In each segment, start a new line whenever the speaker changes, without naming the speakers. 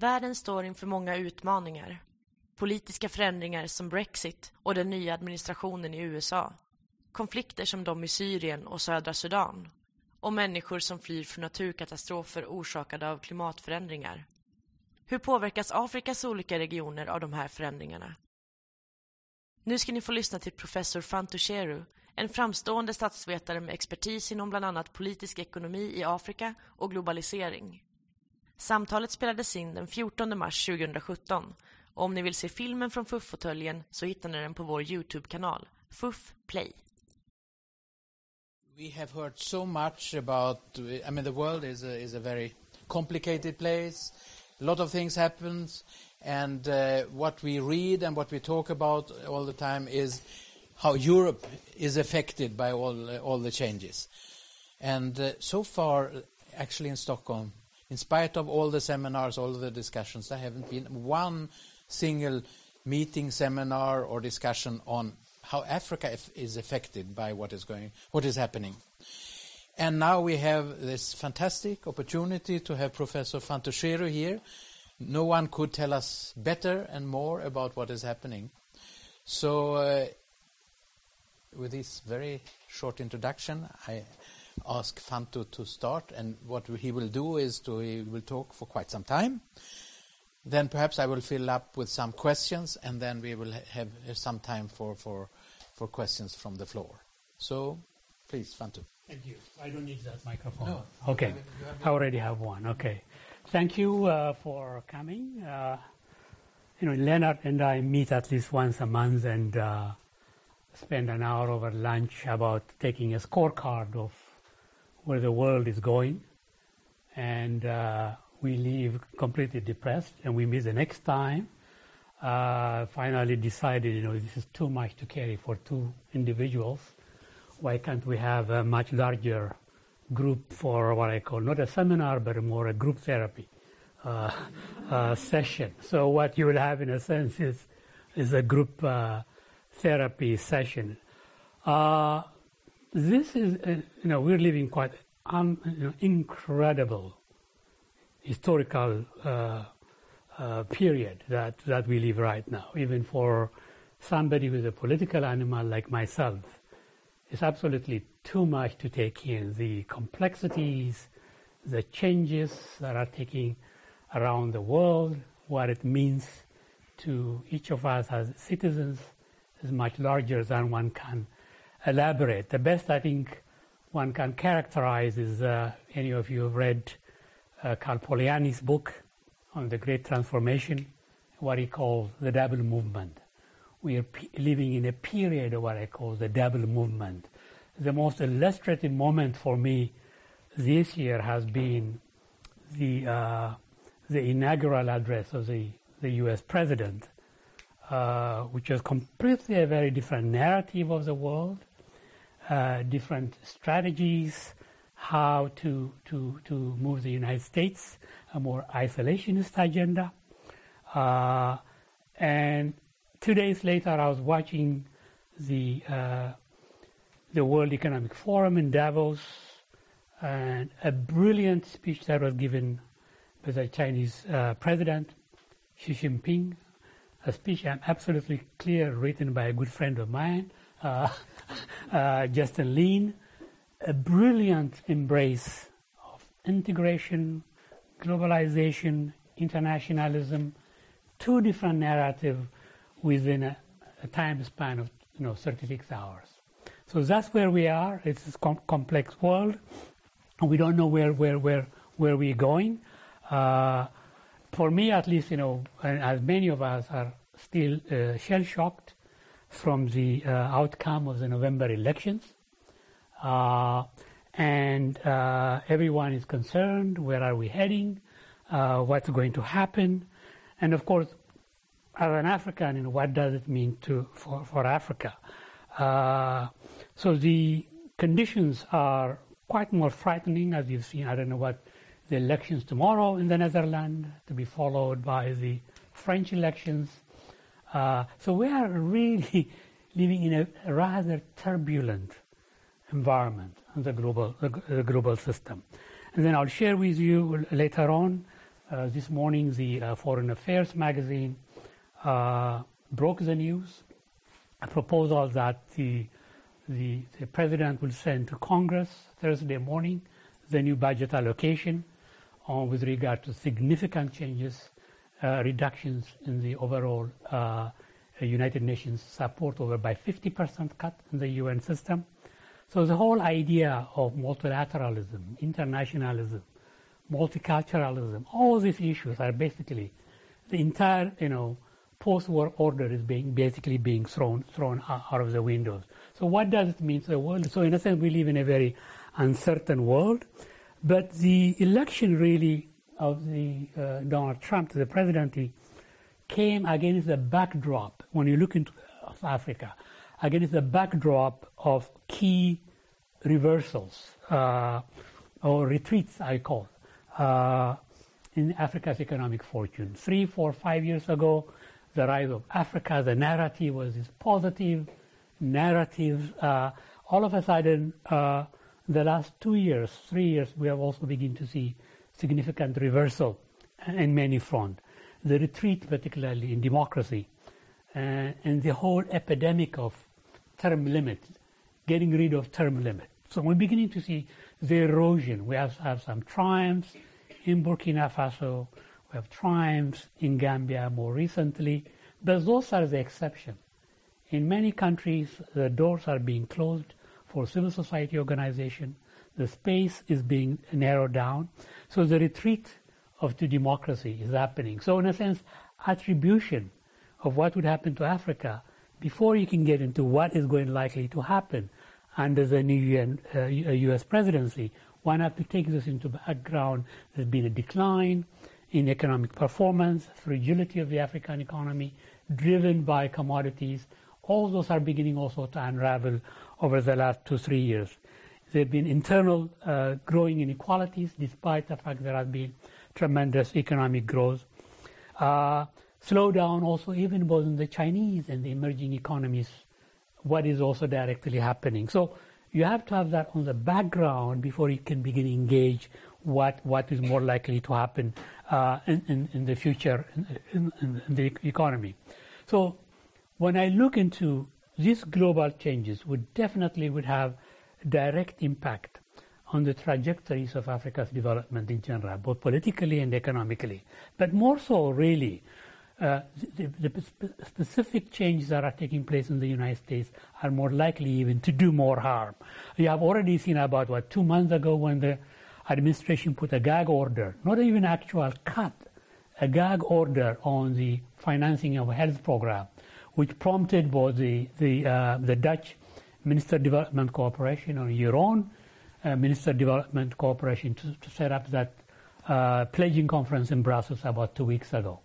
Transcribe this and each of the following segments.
Världen står inför många utmaningar. Politiska förändringar som Brexit och den nya administrationen i USA. Konflikter som de i Syrien och södra Sudan. Och människor som flyr från naturkatastrofer orsakade av klimatförändringar. Hur påverkas Afrikas olika regioner av de här förändringarna? Nu ska ni få lyssna till professor Fantusheru, en framstående statsvetare med expertis inom bland annat politisk ekonomi i Afrika och globalisering. Samtalet spelades in den 14 mars 2017 och om ni vill se filmen från FUF-fåtöljen så hittar ni den på vår Youtube-kanal, FUF Play.
We have heard so much about, I mean the world is a, is a very complicated place, a lot of things happens and uh, what we read and what we talk about all the time is how Europe is affected by all, uh, all the changes. And uh, so far, actually in Stockholm, in spite of all the seminars, all the discussions, there haven't been one single meeting, seminar, or discussion on how Africa is affected by what is going, what is happening. And now we have this fantastic opportunity to have Professor Fantu Cheru here. No one could tell us better and more about what is happening. So, uh, with this very short introduction, I ask Fantu to start, and what he will do is to he will talk for quite some time. Then perhaps I will fill up with some questions, and then we will have some time for, for, for questions from the floor. So, please, Fantu.
Thank you. I don't need that microphone.
No.
Okay.
You have- you have
I already have one. Okay. Thank you uh, for coming. Uh, you know, Leonard and I meet at least once a month and uh, spend an hour over lunch about taking a scorecard of where the world is going. And uh, we leave completely depressed and we meet the next time. Uh, finally decided, you know, this is too much to carry for two individuals. Why can't we have a much larger group for what I call not a seminar, but more a group therapy uh, uh, session. So what you will have, in a sense, is is a group uh, therapy session. This is, uh, you know, we're living quite un, you know, incredible historical uh, uh, period that, that we live right now, even for somebody who's a political animal like myself. It's absolutely too much to take in. The complexities, the changes that are taking around the world, what it means to each of us as citizens is much larger than one can elaborate. The best I think one can characterize is uh, any of you have read uh, Karl Polanyi's book on the Great Transformation, what he calls the double movement. We are living in a period of what I call the double movement. The most illustrative moment for me this year has been the uh, the inaugural address of the, the U.S. president, uh, which was completely a very different narrative of the world, uh, different strategies, how to, to, to move the United States, a more isolationist agenda. Uh, and two days later, I was watching the, uh, the World Economic Forum in Davos, and a brilliant speech that was given by the Chinese uh, president, Xi Jinping, a speech I'm absolutely clear written by a good friend of mine, Justin Lin, a brilliant embrace of integration, globalization, internationalism, two different narratives within a, a time span of you know 36 hours. So that's where we are. It's a com- complex world, we don't know where where where where we're going. Uh, for me, at least, you know, as many of us are still uh, shell shocked from the uh, outcome of the November elections. Uh, and uh, everyone is concerned where are we heading, uh, what's going to happen. And of course, as an African, you know, what does it mean to, for, for Africa? Uh, so the conditions are quite more frightening, as you've seen. I don't know what the elections tomorrow in the Netherlands, to be followed by the French elections. Uh, so we are really living in a rather turbulent environment the global, the, global system. And then I'll share with you later on Uh, this morning, the uh, Foreign Affairs magazine uh, broke the news, a proposal that the, the, the president will send to Congress Thursday morning the new budget allocation on, with regard to significant changes, uh, reductions in the overall uh, United Nations support over by 50% cut in the UN system. So the whole idea of multilateralism, internationalism, multiculturalism, all these issues are basically the entire, you know, post-war order is being basically being thrown thrown out of the windows. So what does it mean to the world? So in a sense, we live in a very uncertain world. But the election really of the uh, Donald Trump to the presidency came against the backdrop, when you look into Africa, against the backdrop of key reversals uh, or retreats, I call, uh, in Africa's economic fortune. Three, four, five years ago, the rise of Africa, the narrative was this positive narrative. Uh, all of a sudden, uh, the last two years, three years, we have also begun to see significant reversal in many fronts. The retreat, particularly in democracy, uh, and the whole epidemic of term limit, getting rid of term limit. So we're beginning to see the erosion. We have, have some triumphs in Burkina Faso, we have triumphs in Gambia more recently, but those are the exception. In many countries, the doors are being closed for civil society organization. The space is being narrowed down. So the retreat of to democracy is happening. So in a sense, attribution of what would happen to Africa before you can get into what is going likely to happen under the new UN, uh, U.S. presidency, one have to take this into background. There's been a decline in economic performance, fragility of the African economy, driven by commodities. All those are beginning also to unravel over the last two, three years. There have been internal uh, growing inequalities, despite the fact there has been tremendous economic growth. Uh, slowdown also even both in the Chinese and the emerging economies, what is also directly happening. So you have to have that on the background before you can begin to engage what what is more likely to happen uh, in, in, in, the future in, in, the economy. So when I look into these global changes would definitely would have direct impact on the trajectories of Africa's development in general, both politically and economically. But more so, really, uh, the, the, specific changes that are taking place in the United States are more likely even to do more harm. You have already seen about, what, two months ago when the administration put a gag order, not even actual cut, a gag order on the financing of a health program, which prompted both the, the, uh, the Dutch Minister Development Cooperation or your own uh, Minister Development Cooperation to, to set up that uh, pledging conference in Brussels about two weeks ago.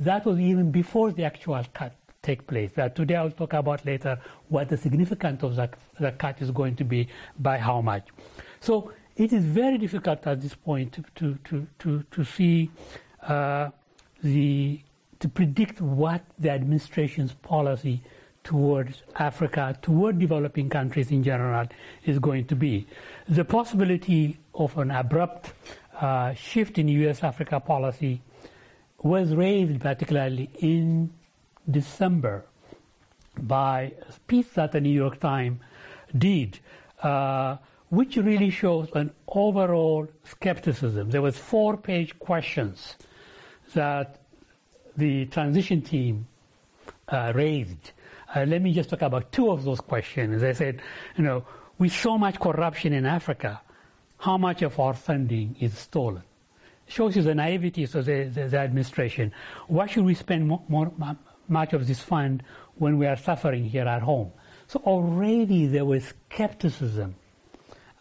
That was even before the actual cut take place. That today I'll talk about later what the significance of that, the cut is going to be by how much. So it is very difficult at this point to, to, to, to, to see uh, the to predict what the administration's policy towards Africa, toward developing countries in general, is going to be. The possibility of an abrupt uh, shift in U.S.-Africa policy was raised particularly in December by a piece that the New York Times did, uh, which really shows an overall skepticism. There was four-page questions that the transition team uh, raised. Uh, let me just talk about two of those questions. They said, you know, with so much corruption in Africa, how much of our funding is stolen? Shows you the naivety of the, the, the administration. Why should we spend more, more, much of this fund when we are suffering here at home? So already there was skepticism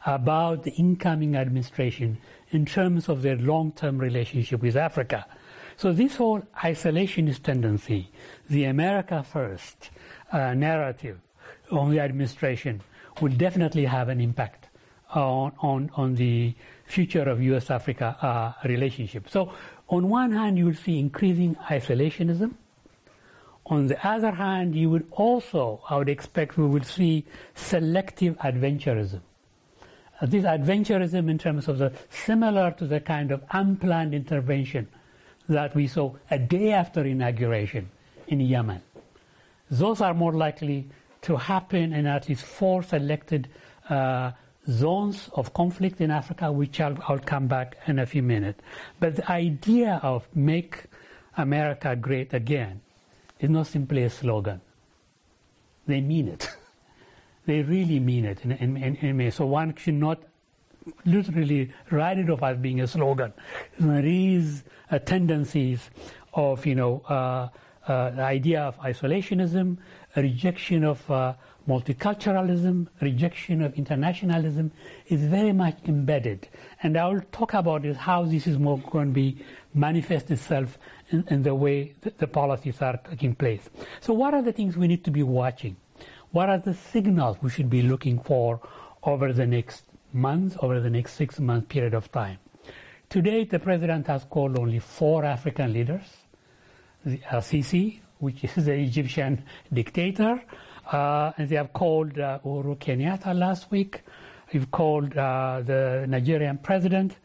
about the incoming administration in terms of their long-term relationship with Africa. So this whole isolationist tendency, the America first uh, narrative on the administration will definitely have an impact on, on, on the future of U.S.-Africa uh, relationship. So on one hand, you will see increasing isolationism. On the other hand, you would also, I would expect, we will see selective adventurism. Uh, this adventurism in terms of the similar to the kind of unplanned intervention that we saw a day after inauguration in Yemen. Those are more likely to happen in at least four selected uh, zones of conflict in Africa, which I'll, I'll, come back in a few minutes. But the idea of make America great again is not simply a slogan. They mean it. they really mean it So one should not literally write it off as being a slogan. There is a tendencies of, you know, uh, uh, the idea of isolationism, a rejection of uh, multiculturalism, rejection of internationalism is very much embedded. And I will talk about it, how this is more going to be manifest itself in, in the way the policies are taking place. So what are the things we need to be watching? What are the signals we should be looking for over the next months, over the next six month period of time? Today, the president has called only four African leaders. The Sisi, which is the Egyptian dictator, uh, and they have called uh, Uhuru Kenyatta last week. We've called uh, the Nigerian president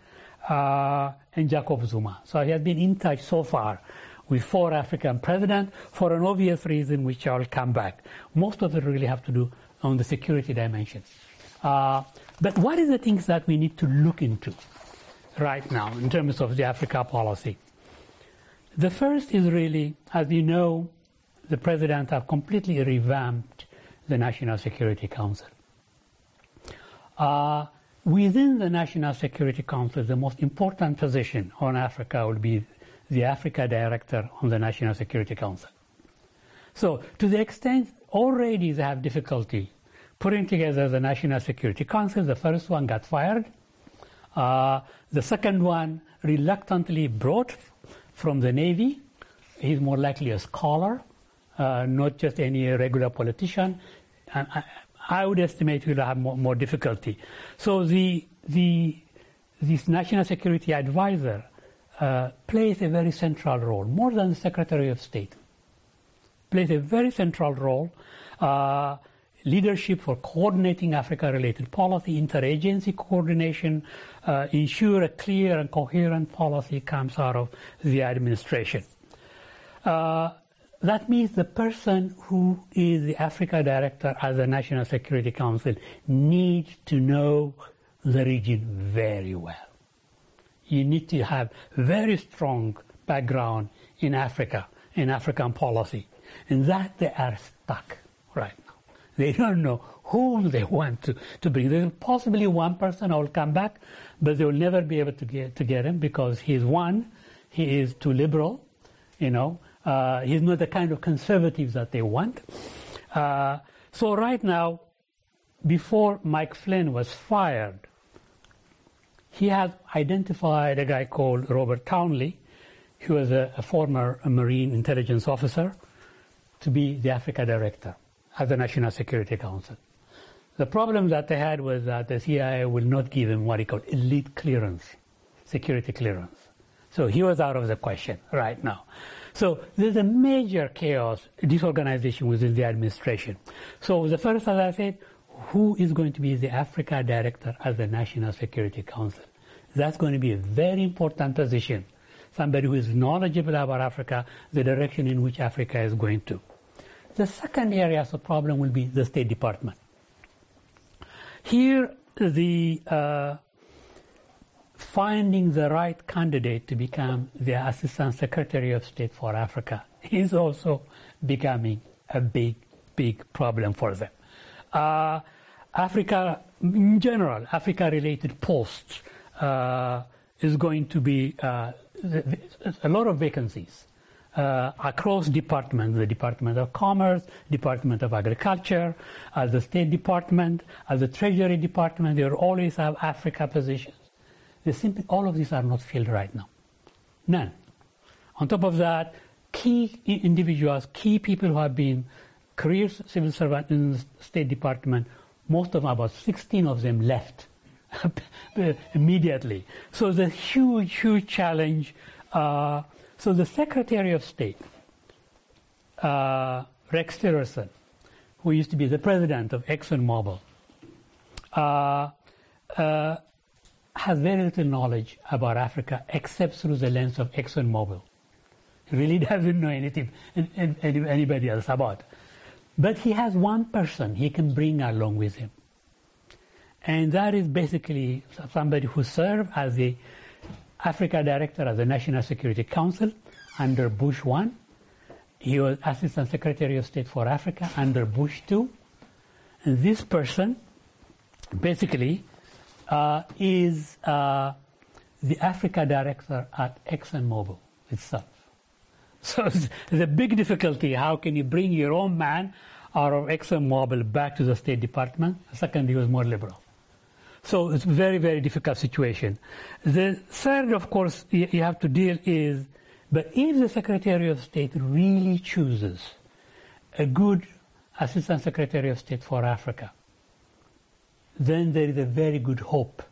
uh, and Jacob Zuma. So he has been in touch so far with four African presidents for an obvious reason, which I'll come back. Most of it really have to do on the security dimension. But what are the things that we need to look into right now in terms of the Africa policy? The first is really, as you know, the president have completely revamped the National Security Council. Uh, within the National Security Council, the most important position on Africa will be the Africa Director on the National Security Council. So, to the extent already they have difficulty putting together the National Security Council, the first one got fired. Uh, the second one reluctantly brought from the Navy. He's more likely a scholar uh, not just any regular politician. And I, I would estimate he will have more, more, difficulty. So the, the, this national security advisor uh, plays a very central role, more than the Secretary of State. Plays a very central role. Uh, leadership for coordinating Africa-related policy, interagency coordination, uh, ensure a clear and coherent policy comes out of the administration. Uh, that means the person who is the Africa director at the National Security Council needs to know the region very well. You need to have very strong background in Africa, in African policy. And that they are stuck right. They don't know whom they want to, to bring. There's possibly one person who will come back, but they will never be able to get, to get him because he's one, he is too liberal, you know, uh, he's not the kind of conservative that they want. Uh, so right now, before Mike Flynn was fired, he has identified a guy called Robert Townley, who was a, a former Marine intelligence officer, to be the Africa director at the National Security Council. The problem that they had was that the CIA will not give him what he called elite clearance, security clearance. So he was out of the question right now. So there's a major chaos, disorganization within the administration. So the first, as I said, who is going to be the Africa director at the National Security Council? That's going to be a very important position. Somebody who is knowledgeable about Africa, the direction in which Africa is going to. The second area of problem will be the State Department. Here, the uh, finding the right candidate to become the Assistant Secretary of State for Africa is also becoming a big, big problem for them. Uh, Africa, in general, Africa-related posts uh, is going to be uh, a lot of vacancies. Uh, across departments, the Department of Commerce, Department of Agriculture, uh, the State Department, uh, the Treasury Department, they always have Africa positions. They simply, all of these are not filled right now. None. On top of that, key individuals, key people who have been career civil servants in the State Department, most of them, about 16 of them left immediately. So it's a huge, huge challenge. Uh, so the Secretary of State, uh, Rex Tillerson, who used to be the president of ExxonMobil, uh, uh has very little knowledge about Africa except through the lens of ExxonMobil. He really doesn't know anything anybody else about. But he has one person he can bring along with him. And that is basically somebody who served as the Africa Director of the National Security Council under Bush 1. He was Assistant Secretary of State for Africa under Bush 2. And this person basically uh, is uh, the Africa Director at ExxonMobil itself. So a big difficulty. How can you bring your own man out of ExxonMobil back to the State Department? Second, he was more liberal. So it's a very, very difficult situation. The third, of course, you have to deal is, but if the Secretary of State really chooses a good Assistant Secretary of State for Africa, then there is a very good hope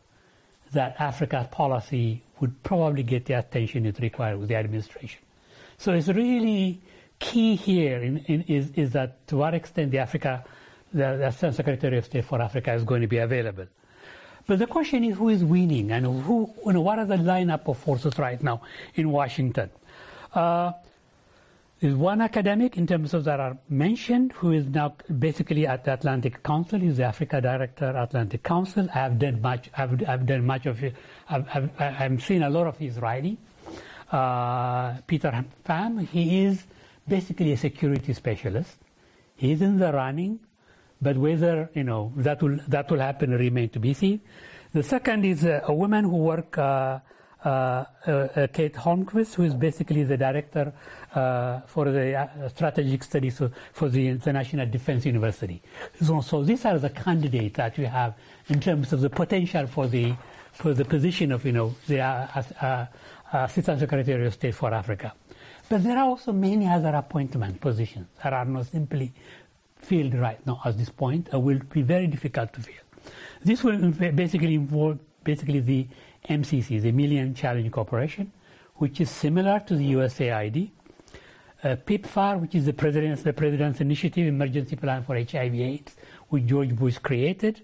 that Africa's policy would probably get the attention it requires with the administration. So it's really key here in, in, is, is that to what extent the Africa, the, the Assistant Secretary of State for Africa is going to be available. But the question is who is winning and who, you know, what are the lineup of forces right now in Washington? Uh, there's one academic in terms of that are mentioned who is now basically at the Atlantic Council. He's the Africa Director at Atlantic Council. I've done much. I've, I've done much of it. I've, I've, I've, seen a lot of his writing. Uh, Peter Pham. He is basically a security specialist. He's in the running but whether you know that will that will happen remain to be seen. The second is uh, a woman who work. Uh, uh, uh Kate Almquist, who is basically the director uh, for the uh, strategic studies for the International Defense University. So, so, these are the candidates that we have in terms of the potential for the for the position of you know the Assistant Secretary of State for Africa. But there are also many other appointment positions that are not simply filled right now at this point uh, will be very difficult to fill. This will basically involve basically the MCC, the Millennium Challenge Corporation, which is similar to the USAID. Uh, PEPFAR, which is the President's, the President's Initiative Emergency Plan for HIV/AIDS, which George Bush created.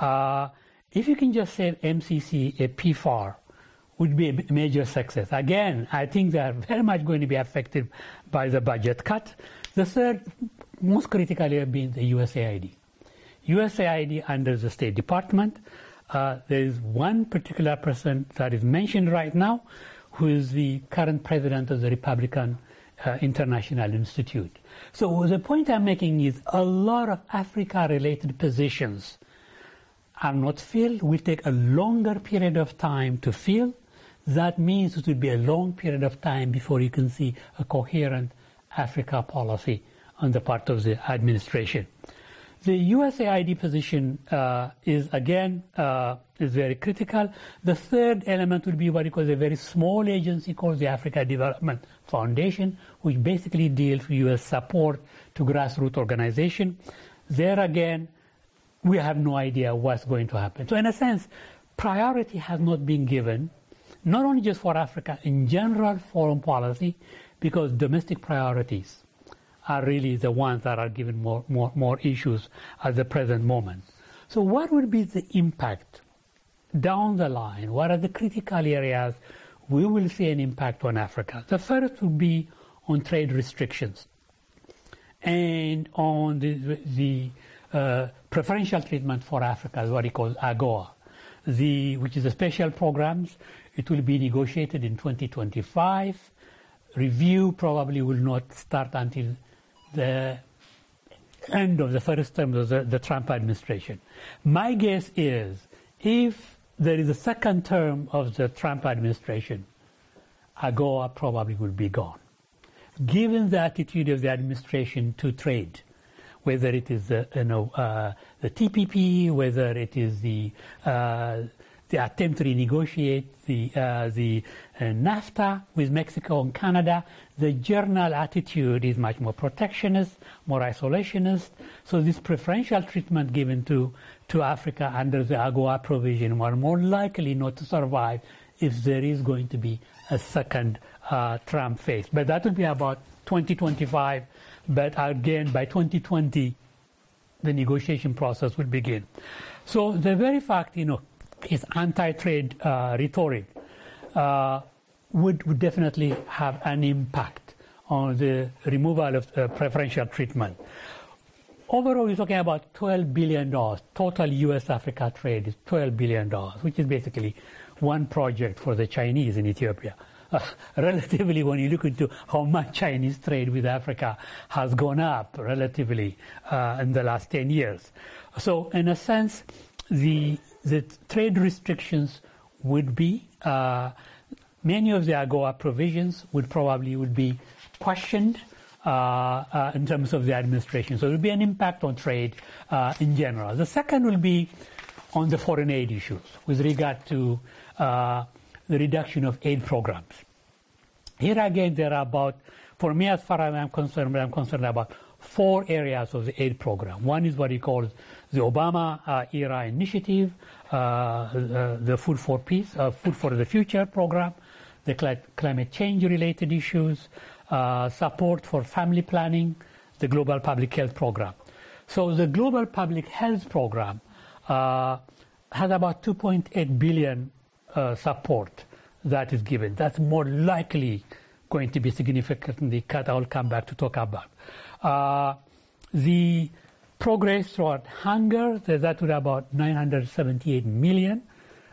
Uh, if you can just say MCC, a PEPFAR, would be a major success. Again, I think they are very much going to be affected by the budget cut. The third most critically have been the USAID. USAID under the State Department, uh, there is one particular person that is mentioned right now who is the current president of the Republican uh, International Institute. So the point I'm making is a lot of Africa-related positions are not filled, will take a longer period of time to fill. That means it will be a long period of time before you can see a coherent Africa policy on the part of the administration. The USAID position uh, is again uh, is very critical. The third element would be what we call a very small agency called the Africa Development Foundation, which basically deals with U.S. support to grassroots organization. There again, we have no idea what's going to happen. So in a sense, priority has not been given, not only just for Africa, in general foreign policy, because domestic priorities are really the ones that are given more, more, more issues at the present moment. So what would be the impact down the line? What are the critical areas we will see an impact on Africa? The first would be on trade restrictions and on the, the uh, preferential treatment for Africa, what he calls AGOA, the, which is a special programs. It will be negotiated in 2025. Review probably will not start until the end of the first term of the, the Trump administration. My guess is if there is a second term of the Trump administration, AGOA probably will be gone. Given the attitude of the administration to trade, whether it is the, you know, uh, the TPP, whether it is the uh, the attempt to renegotiate the, uh, the uh, NAFTA with Mexico and Canada, the general attitude is much more protectionist, more isolationist. So this preferential treatment given to, to Africa under the AGOA provision are more likely not to survive if there is going to be a second uh, Trump phase. But that would be about 2025. But again, by 2020, the negotiation process will begin. So the very fact, you know, his anti-trade uh, rhetoric uh, would, would definitely have an impact on the removal of uh, preferential treatment. Overall, we're talking about $12 billion. Total U.S.-Africa trade is $12 billion, which is basically one project for the Chinese in Ethiopia. Uh, relatively, when you look into how much Chinese trade with Africa has gone up relatively uh, in the last 10 years. So, in a sense, the, the trade restrictions would be, uh, many of the AGOA provisions would probably would be questioned uh, uh, in terms of the administration. So it will be an impact on trade uh, in general. The second will be on the foreign aid issues with regard to the reduction of aid programs. Here again, there are about, for me as far as I'm concerned, I'm concerned about four areas of the aid program. One is what he calls the Obama uh, era initiative, uh, uh, the Food for Peace, Food for the Future program, the cl- climate change related issues, uh, support for family planning, the Global Public Health Program. So the Global Public Health Program uh, has about 2.8 billion uh, support that is given. That's more likely going to be significantly cut. I'll come back to talk about. Uh, the progress toward hunger, that would about 978 million,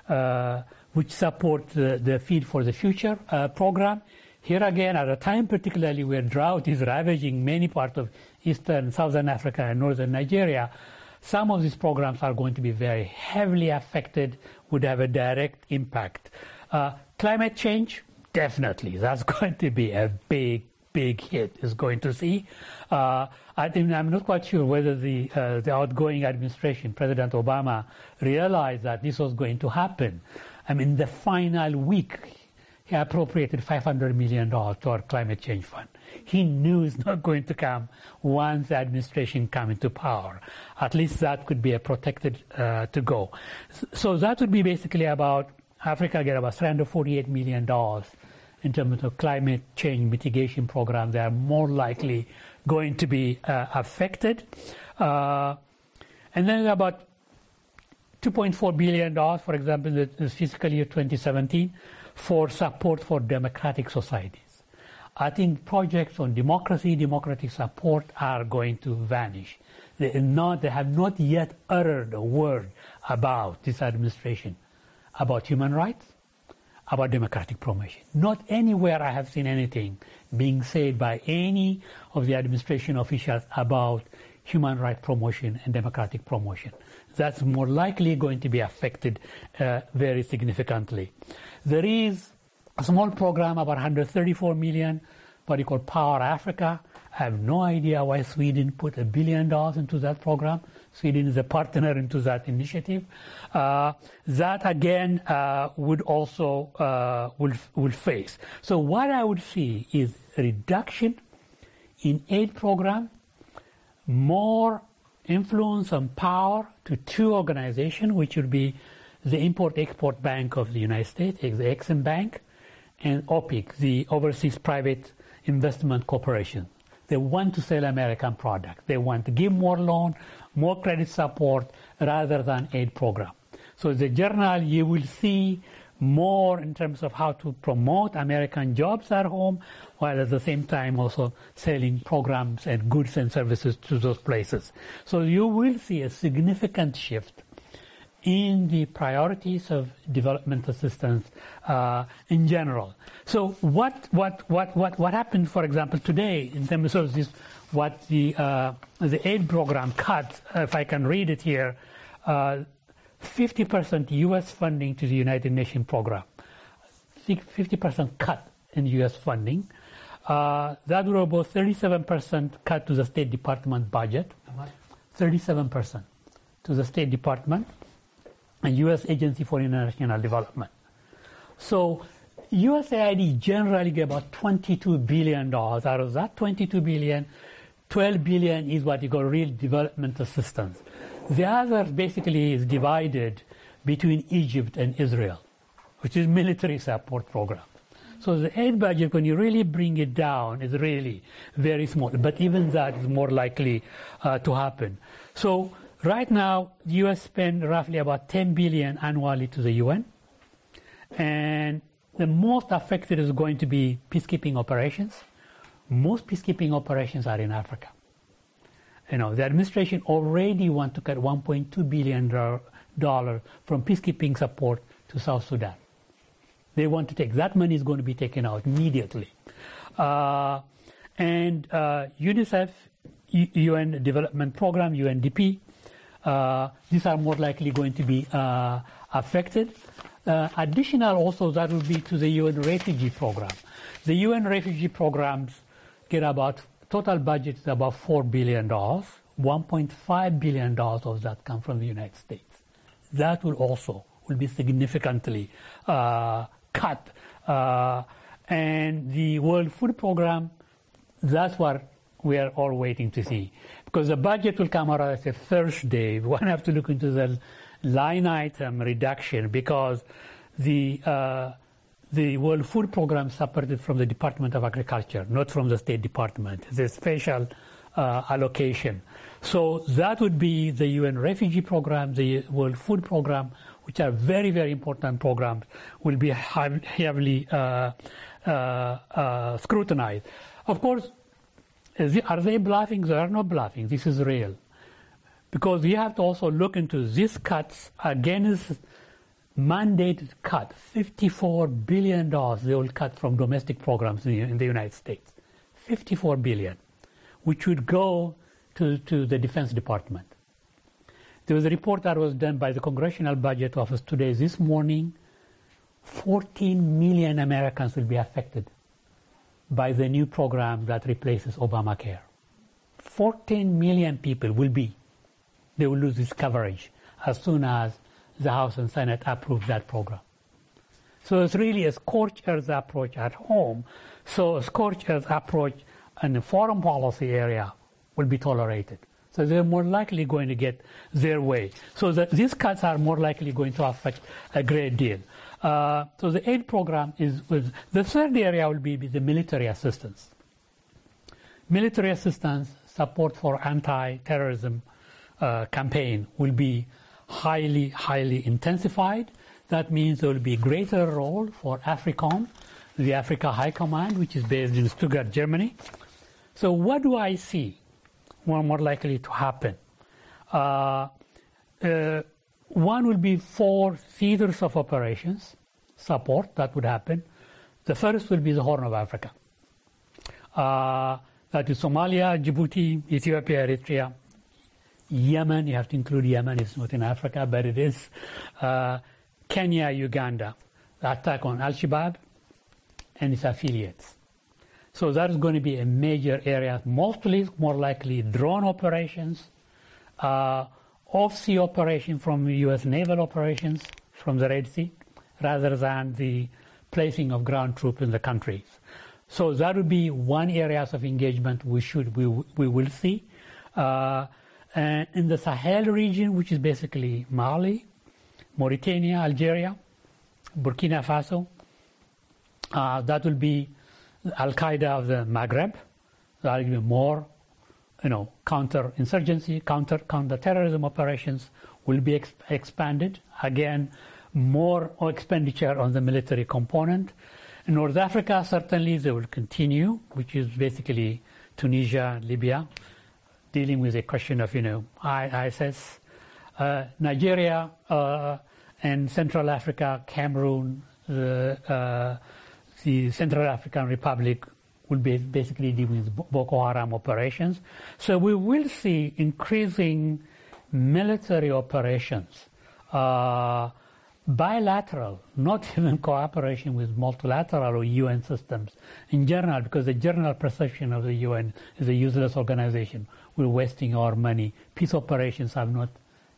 uh, which support the, the Feed for the Future uh, program. Here again, at a time particularly where drought is ravaging many parts of eastern, southern Africa and northern Nigeria, some of these programs are going to be very heavily affected, would have a direct impact. Uh, climate change, definitely, that's going to be a big, big hit. Is going to see. Uh, I think I'm not quite sure whether the uh, the outgoing administration, President Obama, realized that this was going to happen. I mean, the final week he appropriated $500 million to our climate change fund. He knew it's not going to come once the administration come into power. At least that could be a protected uh, to go. So that would be basically about Africa get about $348 million in terms of climate change mitigation program. They are more likely going to be uh, affected. Uh, and then about $2.4 billion, for example, in the fiscal year 2017 for support for democratic societies. I think projects on democracy, democratic support are going to vanish. They, not, they have not yet uttered a word about this administration, about human rights, about democratic promotion. Not anywhere I have seen anything being said by any of the administration officials about human rights promotion and democratic promotion. That's more likely going to be affected uh, very significantly. There is a small program about 134 million, what you call Power Africa. I have no idea why Sweden put a billion dollars into that program. Sweden is a partner into that initiative. Uh, that again uh, would also uh, will will face. So what I would see is reduction in aid program, more influence and power to two organizations, which would be the Import-Export Bank of the United States, the Exim Bank, and OPIC, the Overseas Private Investment Corporation. They want to sell American products. They want to give more loan, more credit support rather than aid program. So the journal, you will see more in terms of how to promote American jobs at home, while at the same time also selling programs and goods and services to those places. So you will see a significant shift in the priorities of development assistance uh, in general. So what, what, what, what, what happened, for example, today in terms of this, what the, uh, the aid program cut, if I can read it here, uh, 50% U.S. funding to the United Nations program, 50% cut in U.S. funding. Uh, that were about 37% cut to the State Department budget, 37% to the State Department a U.S. Agency for International Development. So USAID generally get about $22 billion. Out of that $22 billion, $12 billion is what you call real development assistance. The other basically is divided between Egypt and Israel, which is military support program. So the aid budget, when you really bring it down, is really very small. But even that is more likely uh, to happen. So Right now, the U.S. spend roughly about 10 billion annually to the UN, and the most affected is going to be peacekeeping operations, most peacekeeping operations are in Africa. You know, the administration already want to cut 1.2 billion dollar from peacekeeping support to South Sudan. They want to take that money is going to be taken out immediately, uh, and uh, UNICEF, U- UN Development Program, UNDP, these are more likely going to be uh, affected. Uh, additional also that will be to the UN refugee program. The UN refugee programs get about total budget is about four billion dollars. 1.5 billion dollars of that come from the United States. That will also will be significantly uh, cut. Uh, and the World Food Program, that's what we are all waiting to see. Because the budget will come out as a Thursday. We won't have to look into the line item reduction because the uh, the World Food Program separated from the Department of Agriculture, not from the State Department. It's a special uh, allocation. So that would be the UN Refugee Program, the World Food Program, which are very, very important programs, will be heavily uh, uh, uh, scrutinized. Of course, are they bluffing? They are not bluffing. This is real. Because we have to also look into these cuts against mandated cut, $54 billion they will cut from domestic programs in the United States. 54 billion, which would go to, to the Defense Department. There was a report that was done by the Congressional Budget Office today, this morning. 14 million Americans will be affected by the new program that replaces Obamacare. 14 million people will be, they will lose this coverage as soon as the House and Senate approve that program. So it's really a scorched earth approach at home. So a scorched earth approach in the foreign policy area will be tolerated. So they're more likely going to get their way. So the, these cuts are more likely going to affect a great deal. Uh, so the aid program is with the third area will be the military assistance. Military assistance support for anti-terrorism uh, campaign will be highly, highly intensified. That means there will be greater role for AFRICOM, the Africa High Command, which is based in Stuttgart, Germany. So what do I see more, more likely to happen? Uh, uh, one will be four theaters of operations support that would happen. The first will be the Horn of Africa. Uh, that is Somalia, Djibouti, Ethiopia, Eritrea, Yemen, you have to include Yemen, it's not in Africa, but it is. Uh, Kenya, Uganda, the attack on Al Shabaab and its affiliates. So that is going to be a major area, mostly more likely drone operations, uh, off-sea operation from U.S. naval operations from the Red Sea, rather than the placing of ground troops in the countries. So that would be one area of engagement we should we, we will see. Uh, and in the Sahel region, which is basically Mali, Mauritania, Algeria, Burkina Faso, uh, that will be Al Qaeda of the Maghreb. That will be more, you know, counter-insurgency, counter counter-terrorism operations will be ex- expanded. Again, more expenditure on the military component. In North Africa, certainly they will continue, which is basically Tunisia, Libya dealing with the question of, you know, ISIS, uh, Nigeria uh, and Central Africa, Cameroon, the, uh, the Central African Republic will be basically dealing with Boko Haram operations. So we will see increasing military operations, uh, bilateral, not even cooperation with multilateral or UN systems in general, because the general perception of the UN is a useless organization we're wasting our money. Peace operations have not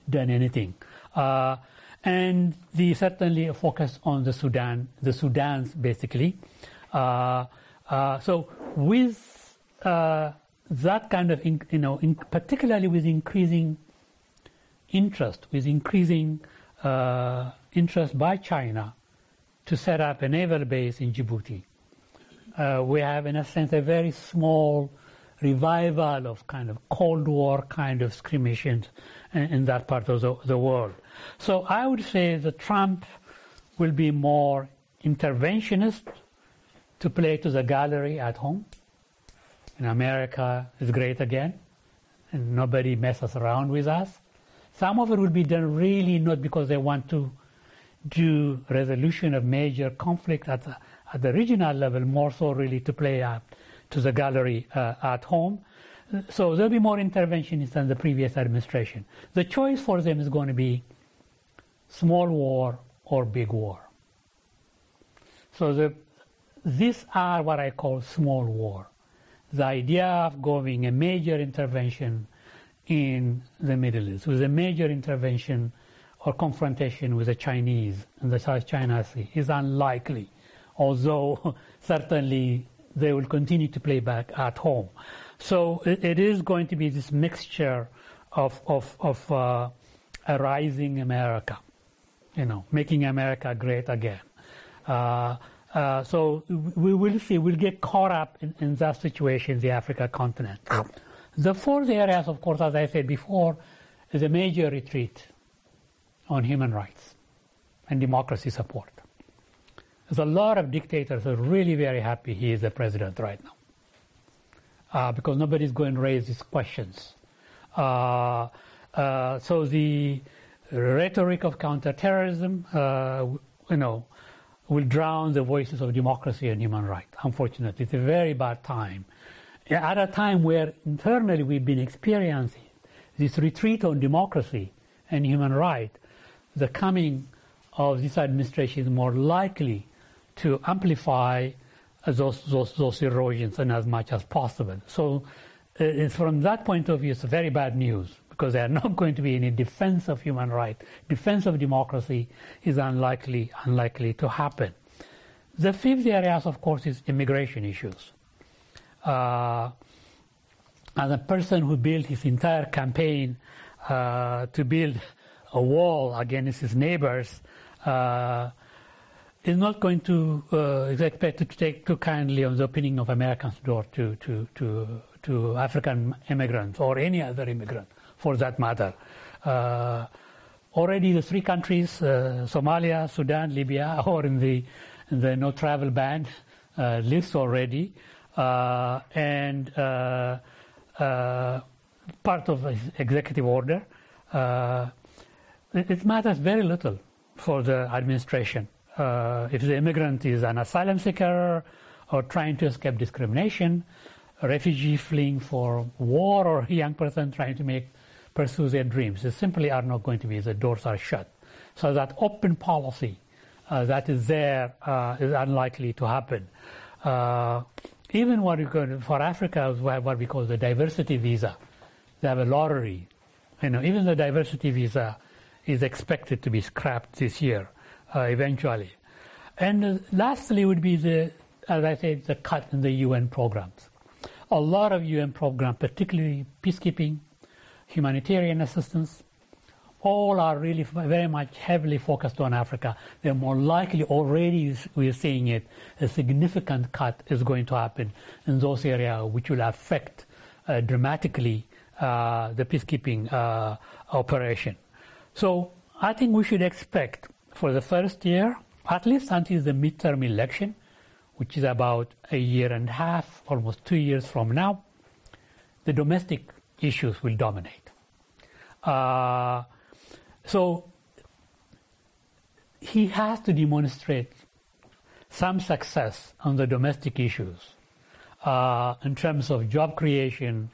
done anything. Uh, and the certainly a focus on the Sudan, the Sudan's basically. Uh, uh, so with uh, that kind of, in, you know, in particularly with increasing interest, with increasing uh, interest by China to set up a naval base in Djibouti, uh, we have, in a sense, a very small revival of kind of Cold War kind of skirmishes in, in that part of the, the world. So I would say that Trump will be more interventionist to play to the gallery at home. In America it's great again, and nobody messes around with us. Some of it will be done really not because they want to do resolution of major conflict at the, at the regional level, more so really to play up to the gallery uh, at home. So there'll be more interventions than the previous administration. The choice for them is going to be small war or big war. So the, these are what I call small war. The idea of going a major intervention in the Middle East, with a major intervention or confrontation with the Chinese in the South China Sea is unlikely, although certainly they will continue to play back at home. So it, is going to be this mixture of, of, of uh, a rising America, you know, making America great again. Uh, uh, so we will see, we'll get caught up in, in that situation, the Africa continent. The fourth areas, of course, as I said before, is a major retreat on human rights and democracy support. There's a lot of dictators who are really very happy he is the president right now uh, because nobody's going to raise these questions. Uh, uh, so the rhetoric of counterterrorism, uh, you know, will drown the voices of democracy and human rights. Unfortunately, it's a very bad time. At a time where internally we've been experiencing this retreat on democracy and human rights, the coming of this administration is more likely to amplify those, those, those erosions in as much as possible. So uh, from that point of view, it's very bad news because there are not going to be any defense of human rights. Defense of democracy is unlikely, unlikely to happen. The fifth area, of course, is immigration issues. Uh, as a person who built his entire campaign uh, to build a wall against his neighbors, uh, is not going to uh, is expected to take too kindly on the opening of Americans' door to, to, to, to African immigrants or any other immigrant for that matter. Uh, already the three countries, uh, Somalia, Sudan, Libya, are in the, in the no travel ban uh, list already. Uh, and uh, part of the executive order. It, it matters very little for the administration uh, if the immigrant is an asylum seeker or trying to escape discrimination, a refugee fleeing for war, or a young person trying to make pursue their dreams, they simply are not going to be. The doors are shut. So that open policy uh, that is there uh, is unlikely to happen. Uh, even what we call, for Africa, what we call the diversity visa, they have a lottery. You know, even the diversity visa is expected to be scrapped this year uh, eventually. And uh, lastly would be the, as I said, the cut in the UN programs. A lot of UN programs, particularly peacekeeping, humanitarian assistance, all are really very much heavily focused on Africa. They're more likely already, we're seeing it, a significant cut is going to happen in those areas which will affect uh, dramatically uh, the peacekeeping uh, operation. So I think we should expect for the first year, at least until the midterm election, which is about a year and a half, almost two years from now, the domestic issues will dominate. Uh, so he has to demonstrate some success on the domestic issues uh, in terms of job creation.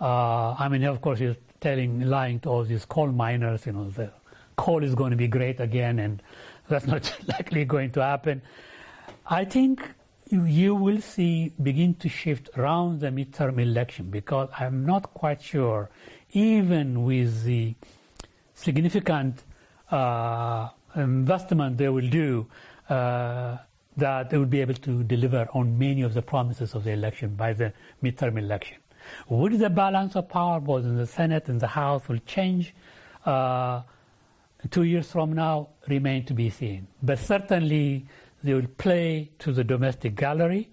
Uh, I mean, of course, he's telling, lying to all these coal miners, you know, the coal is going to be great again, and that's not likely going to happen. I think you will see begin to shift around the midterm election because I'm not quite sure, even with the significant uh, investment they will do, uh, that they will be able to deliver on many of the promises of the election by the midterm election. Would the balance of power both in the Senate and the House will change? Uh, two years from now remain to be seen. But certainly they will play to the domestic gallery.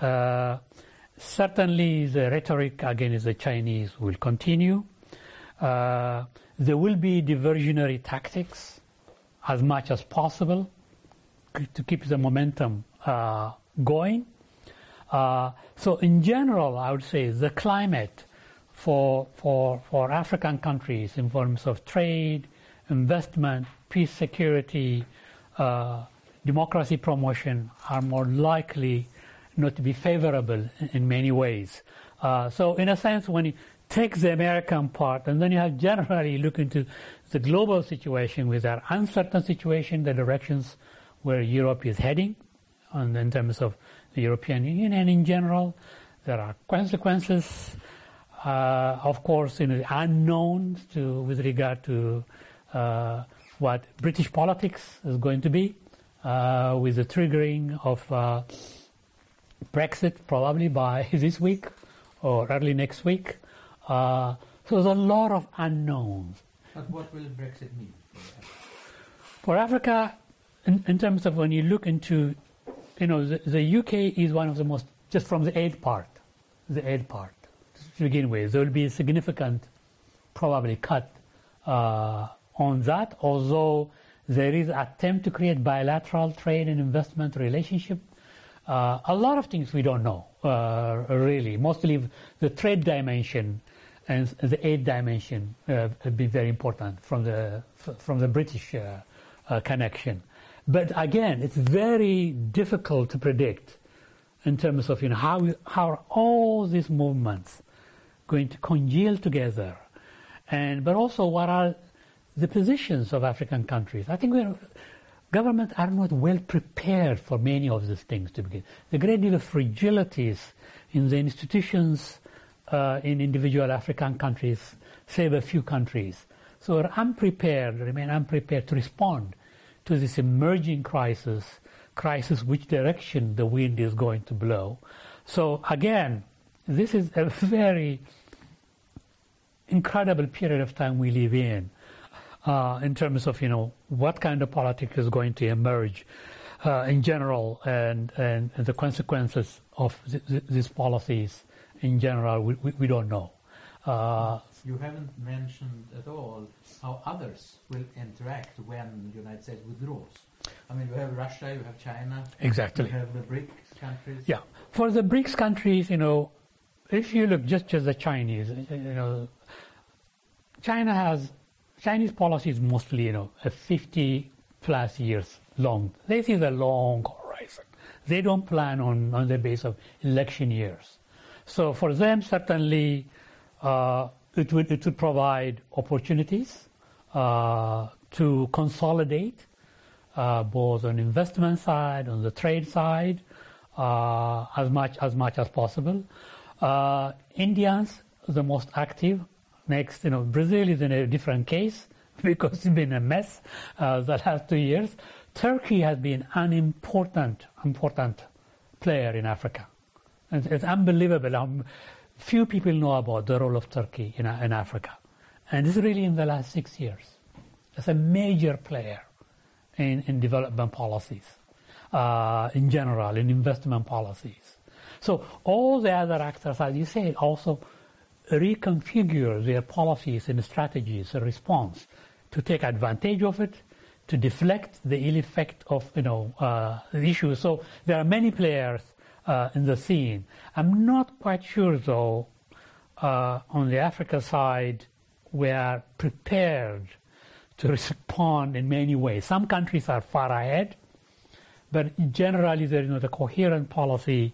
Uh, certainly the rhetoric against the Chinese will continue. Uh, there will be diversionary tactics as much as possible to keep the momentum uh, going. Uh, so in general, I would say the climate for, for, for African countries in terms of trade, investment, peace, security, uh, democracy promotion are more likely not to be favorable in, many ways. Uh, so in a sense, when you take the American part and then you have generally look into the global situation with that uncertain situation, the directions where Europe is heading, and in terms of the European Union and in general, there are consequences, uh, of course, know, the unknowns to, with regard to uh, what British politics is going to be, uh, with the triggering of uh, Brexit probably by this week or early next week. Uh, so there's a lot of unknowns.
But what will Brexit mean?
For Africa, in, in terms of when you look into, you know, the, the UK is one of the most, just from the aid part, the aid part to begin with, there will be a significant, probably cut uh, on that, although there is attempt to create bilateral trade and investment relationship. Uh, a lot of things we don't know, uh, really. Mostly the trade dimension and the aid dimension uh, would be very important from the from the British uh, uh, connection. But again, it's very difficult to predict in terms of you know how how all these movements going to congeal together, and but also what are the positions of African countries. I think we're governments are not well prepared for many of these things to begin. The great deal of fragilities in the institutions uh, in individual African countries, save a few countries. So we're unprepared, remain unprepared to respond to this emerging crisis, crisis which direction the wind is going to blow. So again, this is a very incredible period of time we live in, uh, in terms of you know what kind of politics is going to emerge uh, in general, and, and the consequences of th- th- these policies in general. We, we, we don't know. Uh,
You haven't mentioned at all how others will interact when the United States withdraws. I mean, you have Russia, you have China,
exactly.
you have the BRICS countries.
Yeah. For the BRICS countries, you know, if you look just as the Chinese, you know, China has Chinese policy is mostly, you know, a 50 plus years long. This is a long horizon. They don't plan on, on the base of election years. So for them, certainly, uh, it would it would provide opportunities uh, to consolidate uh, both on investment side, on the trade side, uh, as much as much as possible. Uh, Indians, the most active. Next, you know, Brazil is in a different case because it's been a mess uh, the last two years. Turkey has been an important, important player in Africa. It's, it's unbelievable. Um, few people know about the role of Turkey in, in Africa. And this is really in the last six years. It's a major player in, in development policies, uh, in general, in investment policies. So all the other actors, as you say, also reconfigure their policies and strategies in response to take advantage of it, to deflect the ill effect of you know uh, the issue. So there are many players uh, in the scene. I'm not quite sure though uh, on the Africa side we are prepared to respond in many ways. Some countries are far ahead, but generally there is not a coherent policy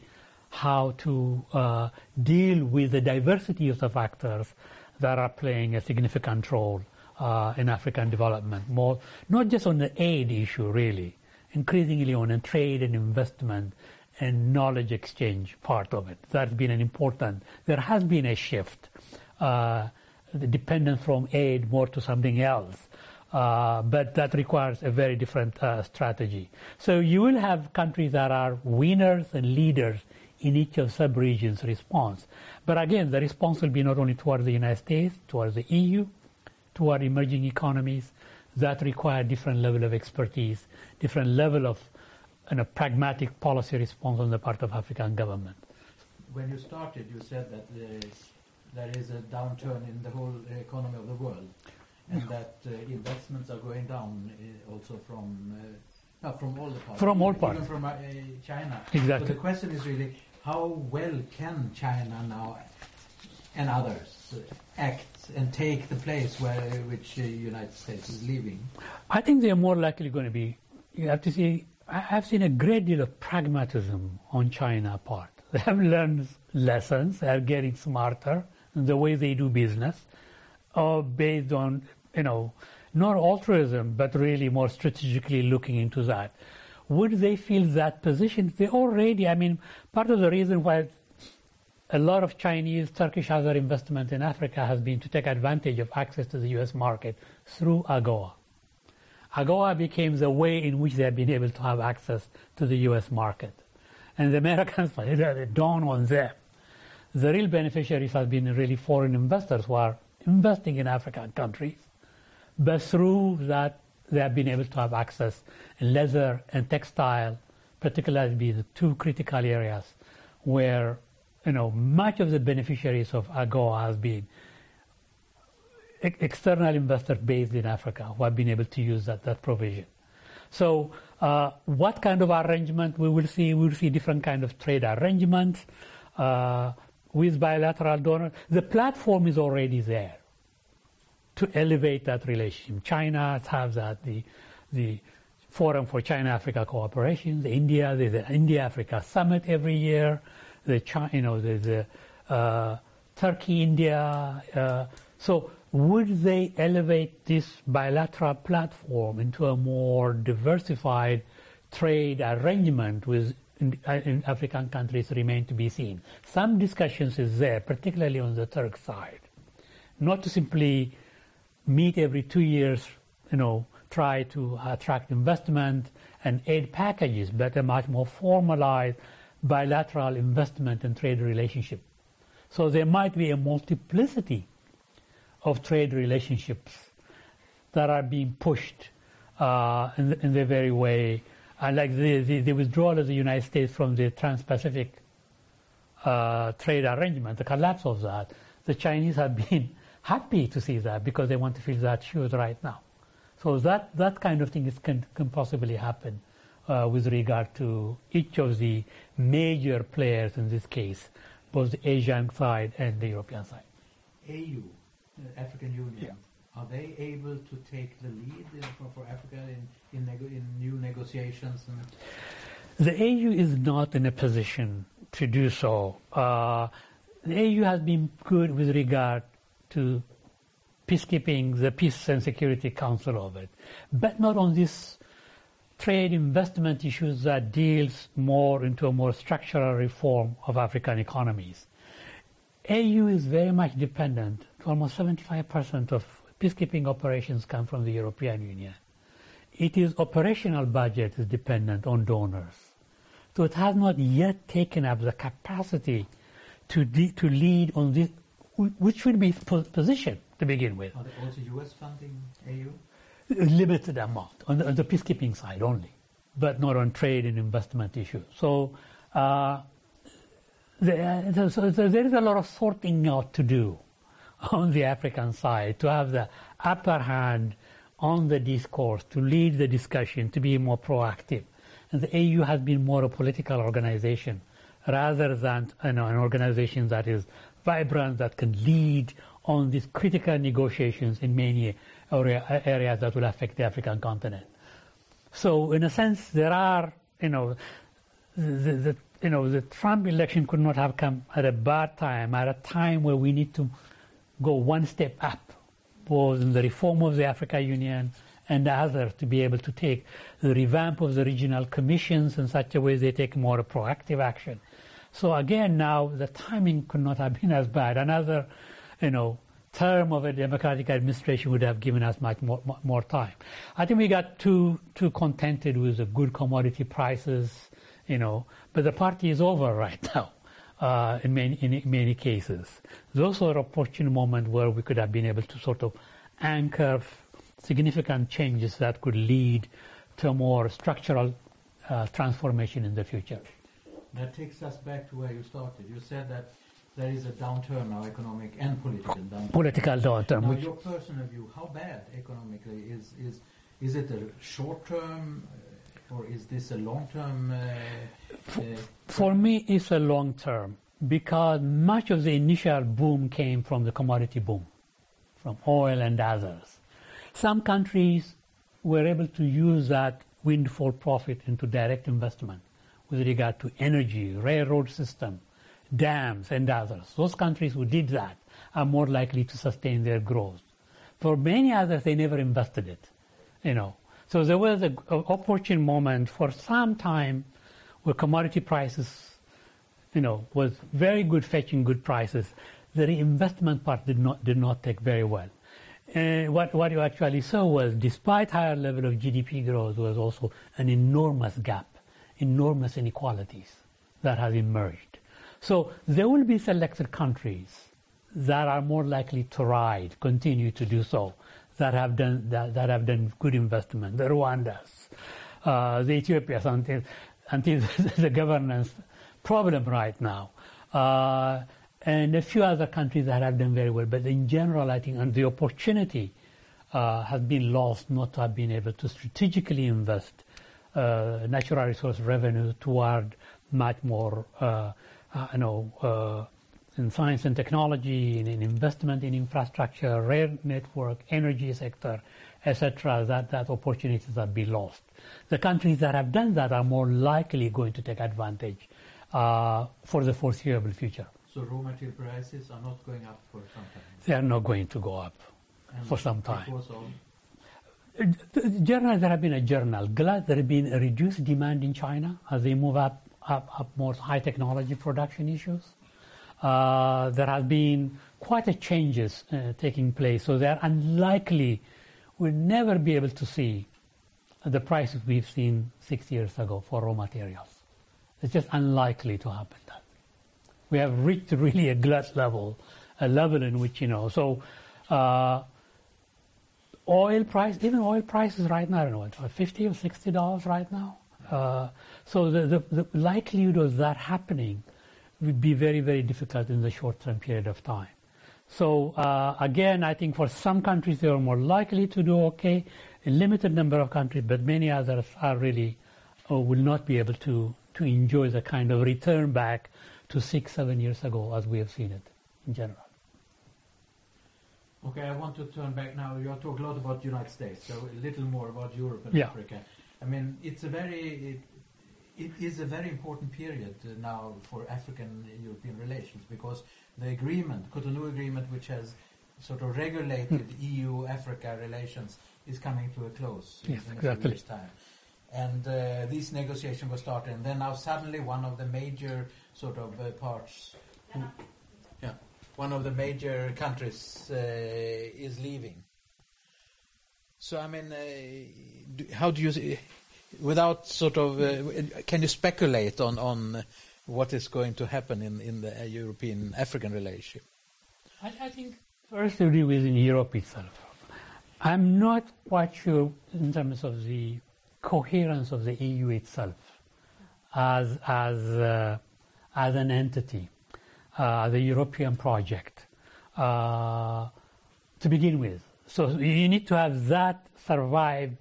how to uh, deal with the diversity of the factors that are playing a significant role uh, in African development. More, not just on the aid issue, really, increasingly on trade and investment and knowledge exchange part of it. That's been an important. There has been a shift, uh, from aid more to something else. Uh, but that requires a very different uh, strategy. So you will have countries that are winners and leaders in each of sub-regions' response. But again, the response will be not only towards the United States, towards the EU, toward emerging economies that require different level of expertise, different level of you a pragmatic policy response on the part of African government.
When you started, you said that uh, there is a downturn in the whole economy of the world, and that uh, investments are going down uh, also from uh, no, from all the parts.
From all
even from uh, China.
Exactly.
So the question is really how well can China now and others act and take the place where which the United States is leaving?
I think they are more likely going to be. You have to see. I have seen a great deal of pragmatism on China part. They have learned lessons. They are getting smarter in the way they do business, uh, based on you know not altruism, but really more strategically looking into that. Would they feel that position? They already. I mean, part of the reason why a lot of Chinese, Turkish, other investment in Africa has been to take advantage of access to the U.S. market through AGOA. AGOA became the way in which they have been able to have access to the U.S. market. And the Americans, it dawned on them. The real beneficiaries have been really foreign investors who are investing in African countries. But through that, they have been able to have access in leather and textile, particularly the two critical areas where you know, much of the beneficiaries of AGOA has been external investors based in Africa who have been able to use that, that provision. So uh, what kind of arrangement we will see? We will see different kind of trade arrangements uh, with bilateral donors. The platform is already there to elevate that relationship. China has that, the, the Forum for China-Africa Cooperation, the India, there's the India-Africa Summit every year the China, you know, the, the uh, Turkey, India. Uh, so would they elevate this bilateral platform into a more diversified trade arrangement with in, uh, in African countries remain to be seen. Some discussions is there, particularly on the Turk side, not to simply meet every two years, you know, try to attract investment and aid packages, but a much more formalized bilateral investment and trade relationship. So there might be a multiplicity of trade relationships that are being pushed uh, in, the, in, the, very way, uh, like the, the, the, withdrawal of the United States from the Trans-Pacific uh, trade arrangement, the collapse of that. The Chinese have been happy to see that because they want to fill that shoes right now. So that, that kind of thing is, can, can possibly happen uh, with regard to each of the major players in this case, both the Asian side and the European side.
AU, African Union, yeah. are they able to take the lead for, for Africa in, in, in new negotiations?
the AU is not in a position to do so. Uh, the AU has been good with regard to peacekeeping, the Peace and Security Council of it, but not on this trade investment issues that deals more into a more structural reform of African economies. AU is very much dependent. Almost 75% of peacekeeping operations come from the European Union. It is operational budget is dependent on donors. So it has not yet taken up the capacity to, to lead on this, which should be position to begin with.
Are there also U.S. funding AU?
limited amount on the, on the, peacekeeping side only, but not on trade and investment issues. So, uh, there, so there is a lot of sorting out to do on the African side to have the upper hand on the discourse, to lead the discussion, to be more proactive. And the AU has been more a political organization rather than you know, an organization that is vibrant, that can lead on these critical negotiations in many area, areas that will affect the African continent. So in a sense, there are, you know, the, the, you know, the Trump election could not have come at a bad time, at a time where we need to go one step up, both in the reform of the Africa Union and the other, to be able to take the revamp of the regional commissions in such a way they take more proactive action. So again, now the timing could not have been as bad. Another, you know, term of a democratic administration would have given us much more, more time. I think we got too too contented with the good commodity prices, you know. But the party is over right now. Uh, in many in many cases, those were opportune moments where we could have been able to sort of anchor significant changes that could lead to a more structural uh, transformation in the future.
That takes us back to where you started. You said that there is a downturn now, economic and political downturn.
Political downturn.
Now, your personal view, how bad economically is is is it a short term, or is this a long term? Uh, Uh,
For me, it's a long term because much of the initial boom came from the commodity boom, from oil and others. Some countries were able to use that windfall profit into direct investment with regard to energy, railroad system, dams, and others. Those countries who did that are more likely to sustain their growth. For many others, they never invested it, you know. So there was an opportune moment for some time where commodity prices, you know, was very good fetching good prices. The reinvestment part did not did not take very well. And what what you actually saw was, despite higher level of GDP growth, was also an enormous gap, enormous inequalities that has emerged. So there will be selected countries that are more likely to ride, continue to do so, that have done that, that have done good investment. The Rwandas, uh, the Ethiopians, until until the governance problem right now, uh, and a few other countries that have done very well. But in general, I think and the opportunity uh, has been lost not to have been able to strategically invest uh, natural resource revenue toward much more, uh, uh, you know, in science and technology, in, in investment in infrastructure, rail network, energy sector, etc. That that opportunities have be lost. The countries that have done that are more likely going to take advantage uh, for the foreseeable future.
so raw material prices are not going up for some time.
They are not going to go up
And
for some time. Generally, there have been a journal. Glad there have been a reduced demand in China as they move up, up, up more high technology production issues. Uh, there have been quite a changes uh, taking place, so they're unlikely. We'll never be able to see the prices we've seen six years ago for raw materials. It's just unlikely to happen. That we have reached really a glut level, a level in which you know. So. Uh, oil price, even oil prices right now, I don't know, what, 50 or 60 dollars right now. Uh, so the, the, the likelihood of that happening would be very, very difficult in the short-term period of time. So uh, again, I think for some countries they are more likely to do okay, a limited number of countries, but many others are really or will not be able to to enjoy the kind of return back to six, seven years ago as we have seen it in general.
Okay, I want to turn back now. You talked a lot about the United States, so a little more about Europe and
Yeah.
Africa. I mean, it's a very, it, it is a very important period uh, now for African-European relations because the agreement, Cotonou Agreement, which has sort of regulated EU-Africa relations, is coming to a close
Yes,
in a
exactly.
few years' time. And uh, these negotiations were started, and then now suddenly one of the major sort of uh, parts, who, yeah, one of the major countries uh, is leaving. So I mean, uh, do, how do you, see- without sort of, uh, can you speculate on on what is going to happen in in the uh, European African relationship?
I, I think first to do within Europe itself. I'm not quite sure in terms of the coherence of the EU itself as as uh, as an entity, uh, the European project uh, to begin with. So you need to have that survive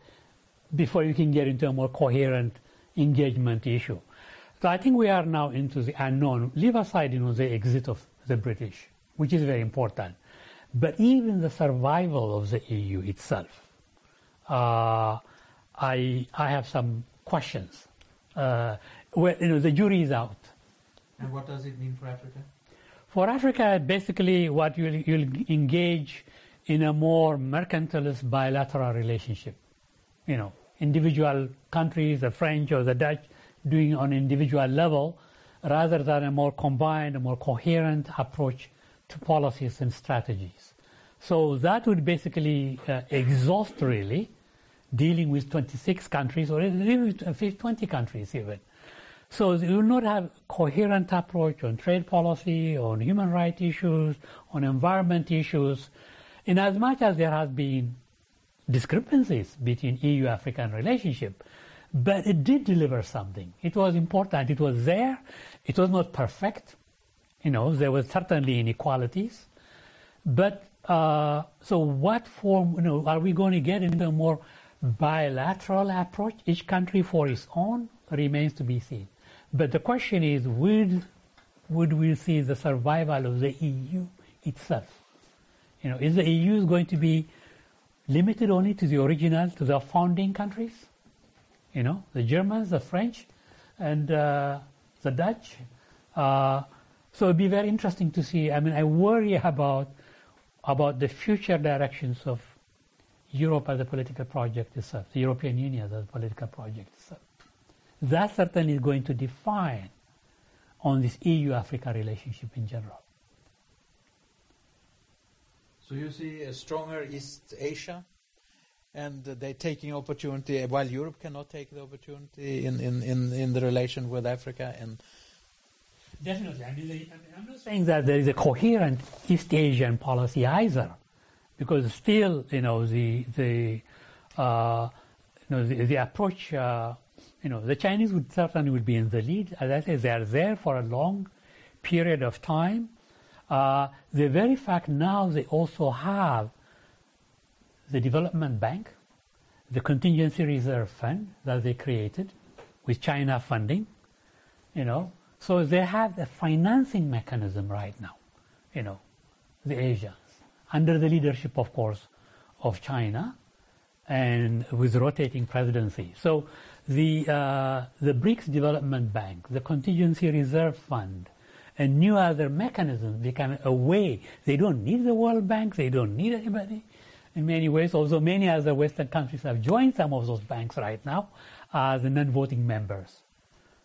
before you can get into a more coherent engagement issue. So I think we are now into the unknown. Leave aside, you know, the exit of the British, which is very important, but even the survival of the EU itself, uh, I I have some questions. Uh, well, you know, the jury is out.
And what does it mean for Africa?
For Africa, basically, what you'll, you'll engage in a more mercantilist bilateral relationship. You know, individual countries, the French or the Dutch, doing on individual level, rather than a more combined, a more coherent approach to policies and strategies. So that would basically uh, exhaust really dealing with 26 countries or even 20 countries even. So you will not have coherent approach on trade policy, on human rights issues, on environment issues, in as much as there has been discrepancies between EU-African relationship, but it did deliver something. It was important. It was there. It was not perfect. You know, there were certainly inequalities, but uh, so what form? You know, are we going to get into a more bilateral approach, each country for its own, remains to be seen. But the question is, would, would we see the survival of the EU itself? You know, is the EU going to be limited only to the original, to the founding countries? You know, the Germans, the French, and uh, the Dutch. Uh, so it'd be very interesting to see. I mean, I worry about about the future directions of Europe as a political project itself, the European Union as a political project itself. That certainly is going to define on this EU-Africa relationship in general.
So you see a stronger East Asia, and they're taking opportunity while Europe cannot take the opportunity in, in, in, in the relation with Africa and
Definitely. I mean, I'm not saying that there is a coherent East Asian policy either, because still, you know, the the uh, you know the, the approach, uh, you know, the Chinese would certainly would be in the lead. As I say, they are there for a long period of time. Uh, the very fact now they also have the development bank, the contingency reserve fund that they created with China funding, you know, so they have a financing mechanism right now, you know, the Asians, under the leadership, of course, of China, and with rotating presidency. So the uh, the BRICS Development Bank, the Contingency Reserve Fund, and new other mechanisms become a way. They don't need the World Bank. They don't need anybody. In many ways, although many other Western countries have joined some of those banks right now as non-voting members.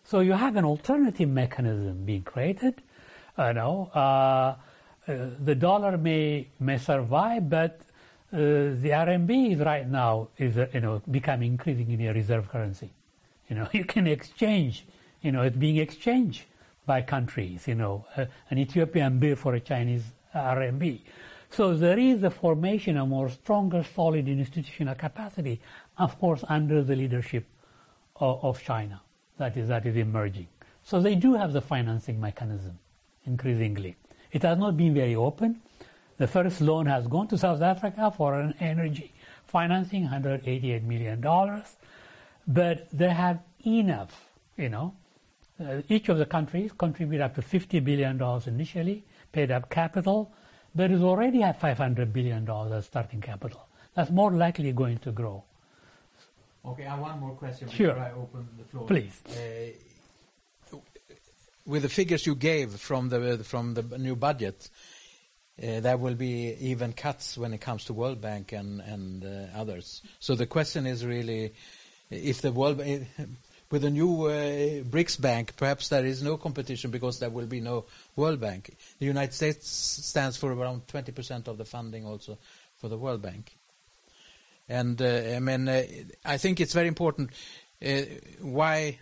So you have an alternative mechanism being created. You know, uh, uh, the dollar may may survive, but uh, the RMB is right now is uh, you know becoming increasingly a reserve currency. You know, you can exchange. You know, it's being exchanged by countries. You know, uh, an Ethiopian birr for a Chinese RMB. So there is a formation of more stronger, solid institutional capacity, of course, under the leadership of, of China that is, that is emerging. So they do have the financing mechanism increasingly. It has not been very open. The first loan has gone to South Africa for an energy financing, $188 million. But they have enough, you know. Uh, each of the countries contribute up to $50 billion initially, paid up capital, but it already have $500 billion as starting capital. That's more likely going to grow.
Okay, I have one more question
sure.
before I open the floor.
Please.
Uh, with the figures you gave from the from the new budget, uh, there will be even cuts when it comes to World Bank and and uh, others. So the question is really, if the World Bank, with a new uh, BRICS Bank, perhaps there is no competition because there will be no World Bank. The United States stands for around 20% of the funding also for the World Bank. And uh, I mean, uh, I think it's very important uh, why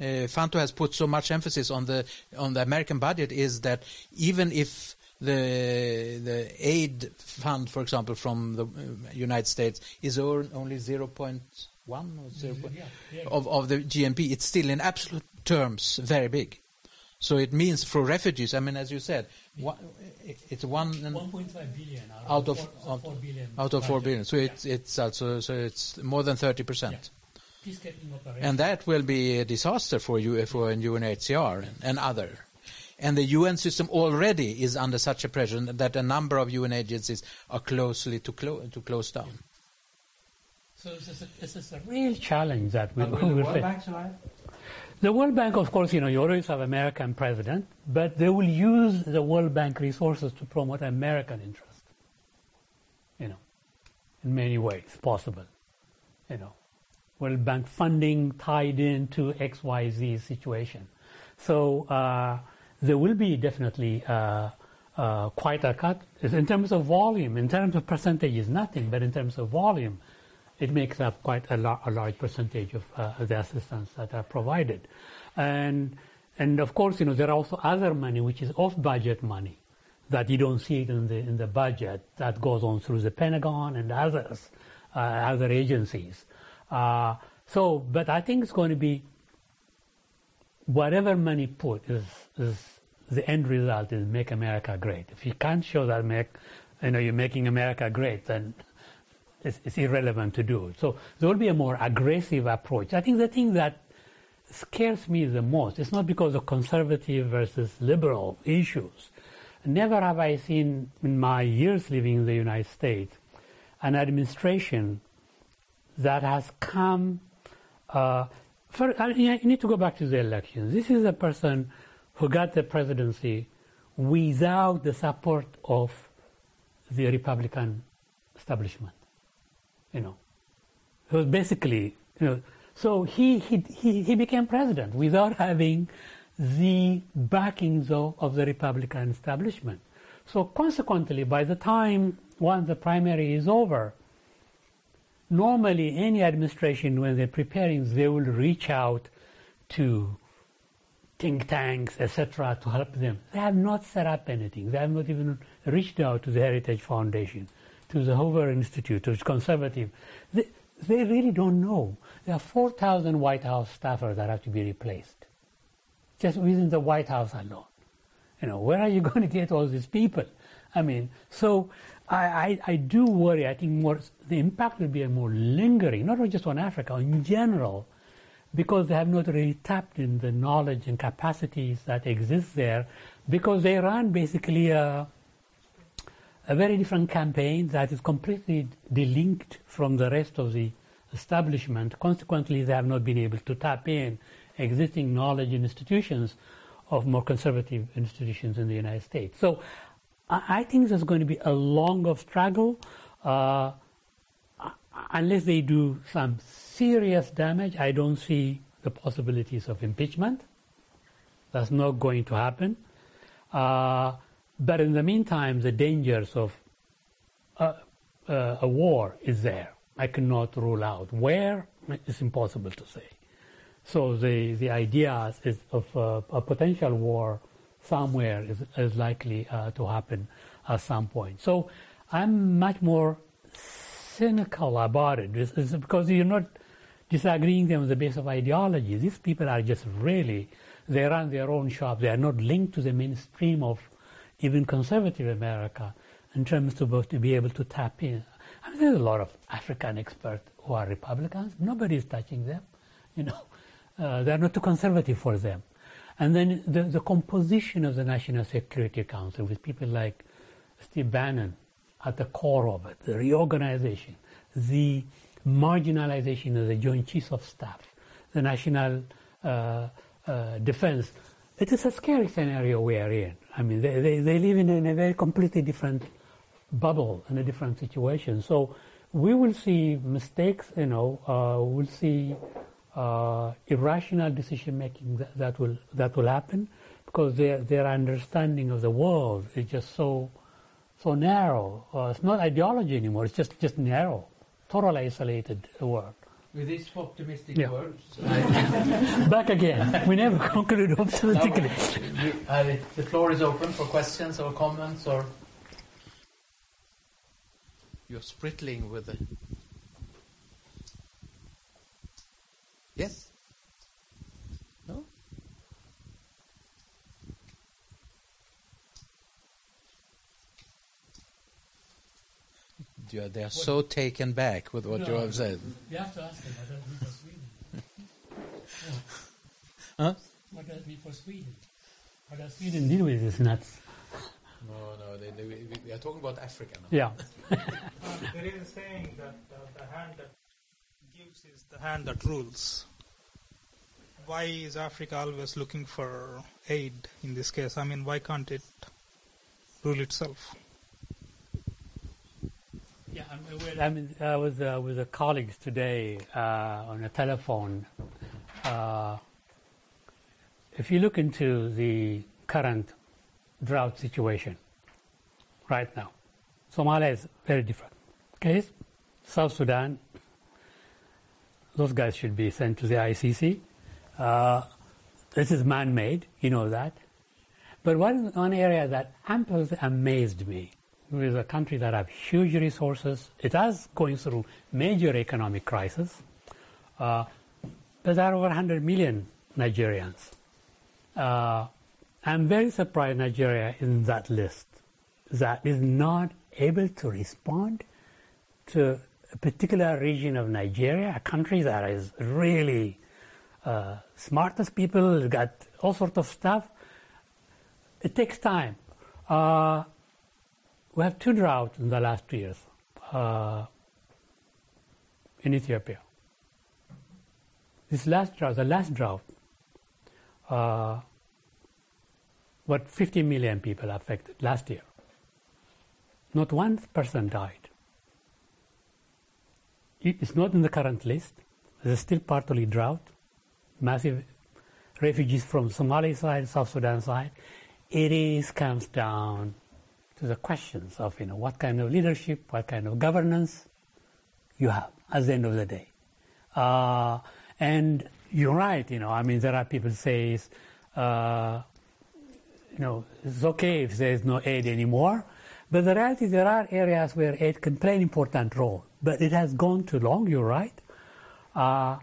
Fantu has put so much emphasis on the on the American budget is that even if the the aid fund, for example, from the United States is only 0.1 or 0. Yeah, yeah. Of, of the GNP, it's still in absolute terms very big. So it means for refugees, I mean, as you said, one, it's one
1.5 billion
out, of,
four,
out,
four billion
out of four billion. So yeah. it's it's also so it's more than 30 percent. And that will be a disaster for you for UNHCR and, and other. And the UN system already is under such a pressure that a number of UN agencies are closely to, clo- to close down.
So this is a, this is a real challenge that we
will face.
The World Bank, of course, you know, you always have American president, but they will use the World Bank resources to promote American interest. You know, in many ways possible. You know, World Bank funding tied into XYZ situation. So uh, there will be definitely uh, uh, quite a cut. In terms of volume, in terms of percentage is nothing, but in terms of volume, it makes up quite a, la- a large percentage of uh, the assistance that are provided. And, and of course, you know, there are also other money which is off-budget money that you don't see it in the, in the budget that goes on through the Pentagon and others, uh, other agencies. Uh, so, but I think it's going to be whatever money put is, is the end result is make America great. If you can't show that make, you know, you're making America great, then it's, it's, irrelevant to do. So there will be a more aggressive approach. I think the thing that scares me the most, it's not because of conservative versus liberal issues. Never have I seen in my years living in the United States an administration that has come. Uh, for, you need to go back to the elections. This is a person who got the presidency without the support of the Republican establishment. You know, it was basically, you know, so he, he, he, he became president without having the backings of, of the Republican establishment. So consequently, by the time once the primary is over, normally any administration, when they're preparing, they will reach out to think tanks, etc., to help them. They have not set up anything. They have not even reached out to the Heritage Foundation, to the Hoover Institute, which is conservative. They, they really don't know. There are 4,000 White House staffers that have to be replaced, just within the White House alone. You know, where are you going to get all these people? I mean, so I, I, I do worry. I think more the impact will be a more lingering, not just on Africa, in general, because they have not really tapped in the knowledge and capacities that exist there, because they run basically a, a very different campaign that is completely delinked from the rest of the establishment. Consequently, they have not been able to tap in existing knowledge institutions of more conservative institutions in the United States. So I, think there's going to be a long struggle uh, unless they do some serious damage. I don't see the possibilities of impeachment. That's not going to happen. Uh, but in the meantime, the dangers of uh, uh, a war is there. I cannot rule out where. It's impossible to say. So the the idea is of uh, a potential war somewhere is, is likely uh, to happen at some point. So I'm much more cynical about it. It's, it's because you're not disagreeing them on the basis of ideology. These people are just really they run their own shop. They are not linked to the mainstream of even conservative America in terms of both to be able to tap in. I mean, there's a lot of African experts who are Republicans. Nobody is touching them. You know, uh, they're not too conservative for them. And then the, the composition of the National Security Council with people like Steve Bannon at the core of it, the reorganization, the marginalization of the Joint Chiefs of Staff, the National uh, uh, Defense. It is a scary scenario we are in. I mean, they, they, they live in a, very completely different bubble and a different situation. So we will see mistakes, you know, uh, we'll see uh, irrational decision making that, that, will that will happen because their their understanding of the world is just so so narrow. Uh, it's not ideology anymore. It's just just narrow, totally isolated world.
With these optimistic yeah. words,
back again. We never conclude optimistically.
No, uh, the floor is open for questions or comments or. You're sprittling with it. Yes? No? Yeah, they are what? so taken back with what no, you have said.
You have to ask them what does it mean for Sweden?
huh?
What does it mean for Sweden? How does Sweden deal with this nuts?
No, no, they, they, we, we, are talking about Africa now.
Yeah.
um, there is a saying that uh, the hand that gives is the hand that rules. Why is Africa always looking for aid in this case? I mean, why can't it rule itself?
I mean, I was uh, with a colleagues today uh, on a telephone. Uh, if you look into the current drought situation right now, Somalia is very different. Okay, South Sudan, those guys should be sent to the ICC. Uh, this is man-made, you know that. But one, one area that absolutely amazed me with a country that have huge resources, it is going through major economic crisis. Uh, there are over 100 million Nigerians. Uh, I'm very surprised Nigeria is in that list that is not able to respond to a particular region of Nigeria, a country that is really uh, smartest people, got all sorts of stuff. It takes time. Uh, we have two droughts in the last two years uh, in Ethiopia. This last drought, the last drought, uh, what 50 million people affected last year. Not one person died. It's not in the current list. There's still partly drought, massive refugees from Somali side, South Sudan side. It is comes down to the questions of you know what kind of leadership, what kind of governance you have at the end of the day. Uh, and you're right, you know. I mean, there are people say, uh, you know, it's okay if there is no aid anymore. But the reality there are areas where aid can play an important role. But it has gone too long, you're right. Uh,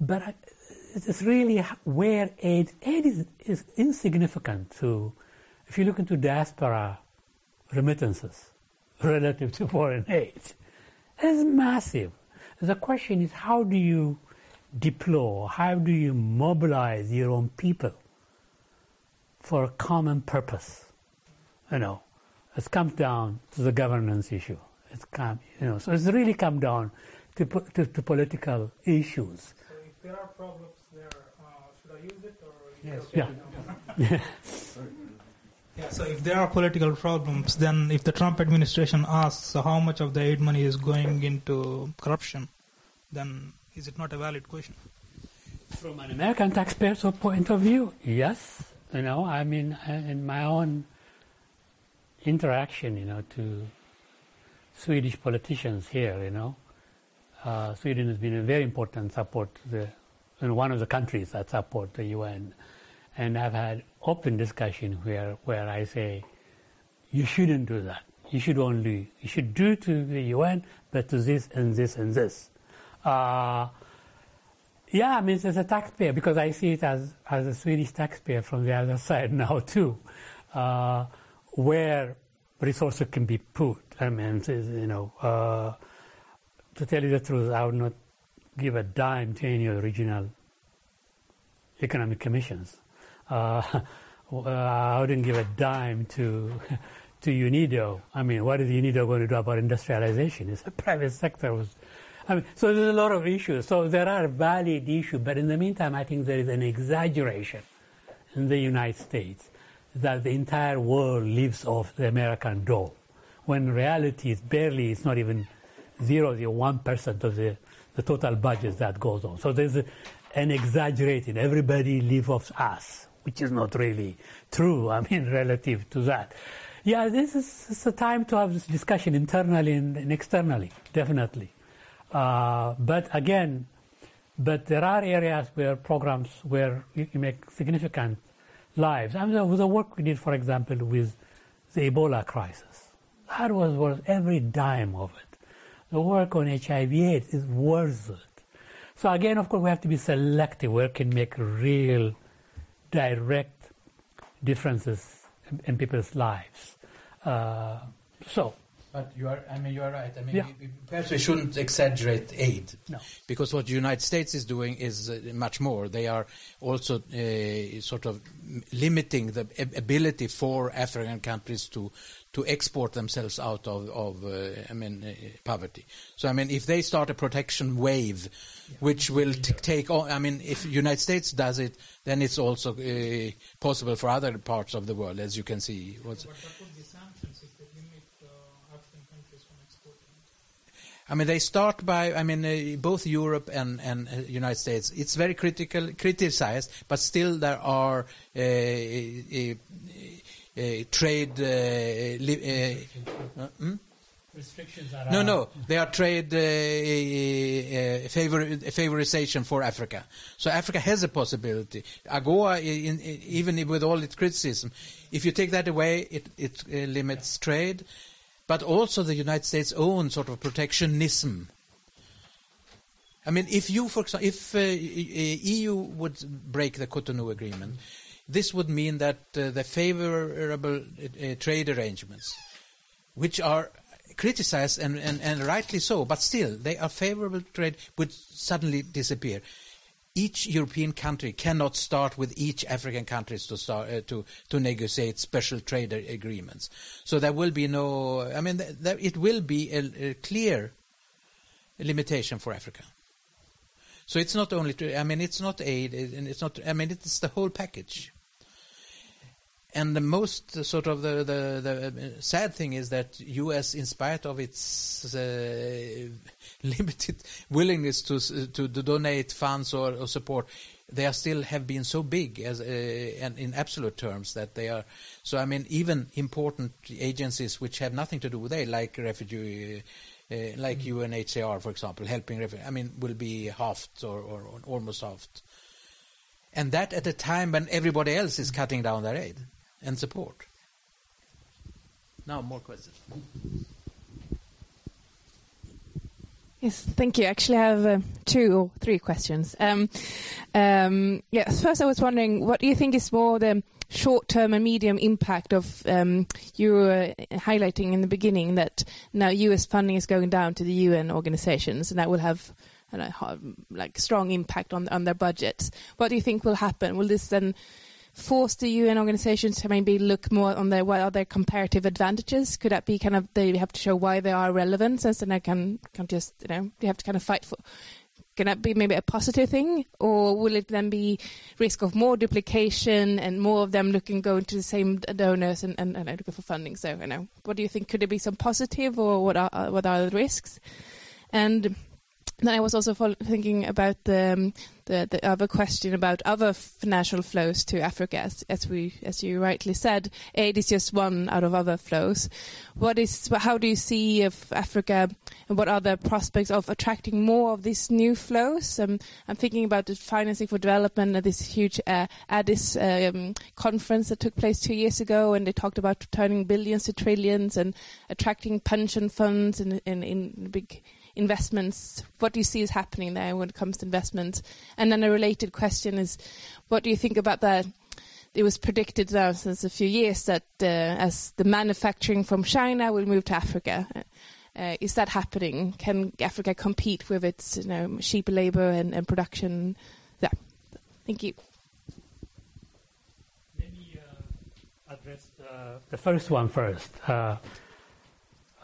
but it's really where aid, aid is, is insignificant to, if you look into diaspora remittances relative to foreign aid, is massive. The question is how do you deploy, how do you mobilize your own people for a common purpose? You know, it comes down to the governance issue. It's come, you know, so it's really come down to, to, to political issues.
So if there are problems there, uh, should I use it or?
Yes.
Okay? Yeah. yeah. So if there are political problems, then if the Trump administration asks how much of the aid money is going into corruption, then is it not a valid question?
From an American taxpayer's point of view, yes. You know, I mean, in my own interaction, you know, to Swedish politicians here, you know, uh, Sweden has been a very important support the, one of the countries that support the UN, and I've had open discussion where where I say, you shouldn't do that. You should only you should do to the UN, but to this and this and this. Uh, yeah, I mean, as a taxpayer, because I see it as, as a Swedish taxpayer from the other side now too, uh, where resources can be put. I mean, you know, uh, to tell you the truth, I would not give a dime to any regional economic commissions. Uh, I wouldn't give a dime to to UNIDO. I mean, what is UNIDO going to do about industrialization? It's a private sector was I mean, so there's a lot of issues. So there are valid issues, but in the meantime, I think there is an exaggeration in the United States that the entire world lives off the American dough, when reality is barely, it's not even zero, zero, one percent 1% of the, the total budget that goes on. So there's a, an exaggerating. Everybody lives off us, which is not really true. I mean, relative to that. Yeah, this is, a time to have this discussion internally and, and externally, definitely. Uh, but again, but there are areas where programs where you, make significant lives. I mean, the work we did, for example, with the Ebola crisis, that was worth every dime of it. The work on HIV/AIDS is worth it. So again, of course, we have to be selective where can make real, direct differences in, in people's lives. Uh, so
but you are, I mean, you are right. I mean,
Yeah.
we- we- perhaps we shouldn't exaggerate aid.
No.
Because what the United States is doing is uh, much more. They are also uh, sort of limiting the ability for African countries to to export themselves out of, of uh, I mean, uh, poverty. So I mean, if they start a protection wave, which will t- take on, I mean, if United States does it, then it's also uh, possible for other parts of the world, as you can see. What's,
what would be sanctions if they limit uh, African countries from exporting?
I mean, they start by, I mean, uh, both Europe and, and uh, United States. It's very critical, criticized, but still there are uh, uh, uh, trade. Uh, li- uh, hmm?
restrictions are
No, no, they are trade uh, uh, favor, favorization for Africa. So Africa has a possibility. AGOA, in, in, even with all its criticism, if you take that away, it, it uh, limits trade, but also the United States' own sort of protectionism. I mean, if you, for example, if uh, EU would break the Cotonou agreement, this would mean that uh, the favorable uh, trade arrangements, which are criticized and, and, and rightly so, but still they are favorable trade, would suddenly disappear. each European country cannot start with each African countries to start uh, to to negotiate special trade agreements. So there will be no. I mean, th- it will be a, a, clear limitation for Africa. So it's not only. To, I mean, it's not aid, and it's not. I mean, it's the whole package. And the most uh, sort of the, the, the sad thing is that U.S., in spite of its uh, limited willingness to, to, to donate funds or, or, support, they are still have been so big as uh, and in absolute terms that they are. So I mean, even important agencies which have nothing to do with aid, like refugee. Uh, like mm. UNHCR, for example, helping refugees, I mean, will be halved or, or, or almost halved. And that at a time when everybody else is cutting down their aid and support. Now, more questions.
Yes, thank you. Actually, I have uh, two or three questions. Um, um, yes, first, I was wondering, what do you think is more the short-term and medium impact of um, you were highlighting in the beginning that now U.S. funding is going down to the UN organizations, and that will have know, like strong impact on on their budgets. What do you think will happen? Will this then force the UN organizations to maybe look more on their what are their comparative advantages? Could that be kind of they have to show why they are relevant, since then they can can just you know they have to kind of fight for. Can that be maybe a positive thing, or will it then be risk of more duplication and more of them looking going to the same donors and, and, and looking for funding? So, you know, what do you think? Could it be some positive, or what are what are the risks? And then I was also thinking about the, um, the, the other question about other financial flows to Africa, as, as, we as you rightly said, aid is just one out of other flows. What is how do you see of Africa, and what are the prospects of attracting more of these new flows? Um, I'm thinking about the financing for development at this huge uh, Addis um, conference that took place two years ago, and they talked about turning billions to trillions and attracting pension funds in in, in big investments? What do you see is happening there when it comes to investments? And then a related question is, what do you think about that? It was predicted now since a few years that uh, as the manufacturing from China will move to Africa. Uh, is that happening? Can Africa compete with its you know, cheap labor and, and production? Yeah. Thank you.
Let me uh, address the first one first. Uh,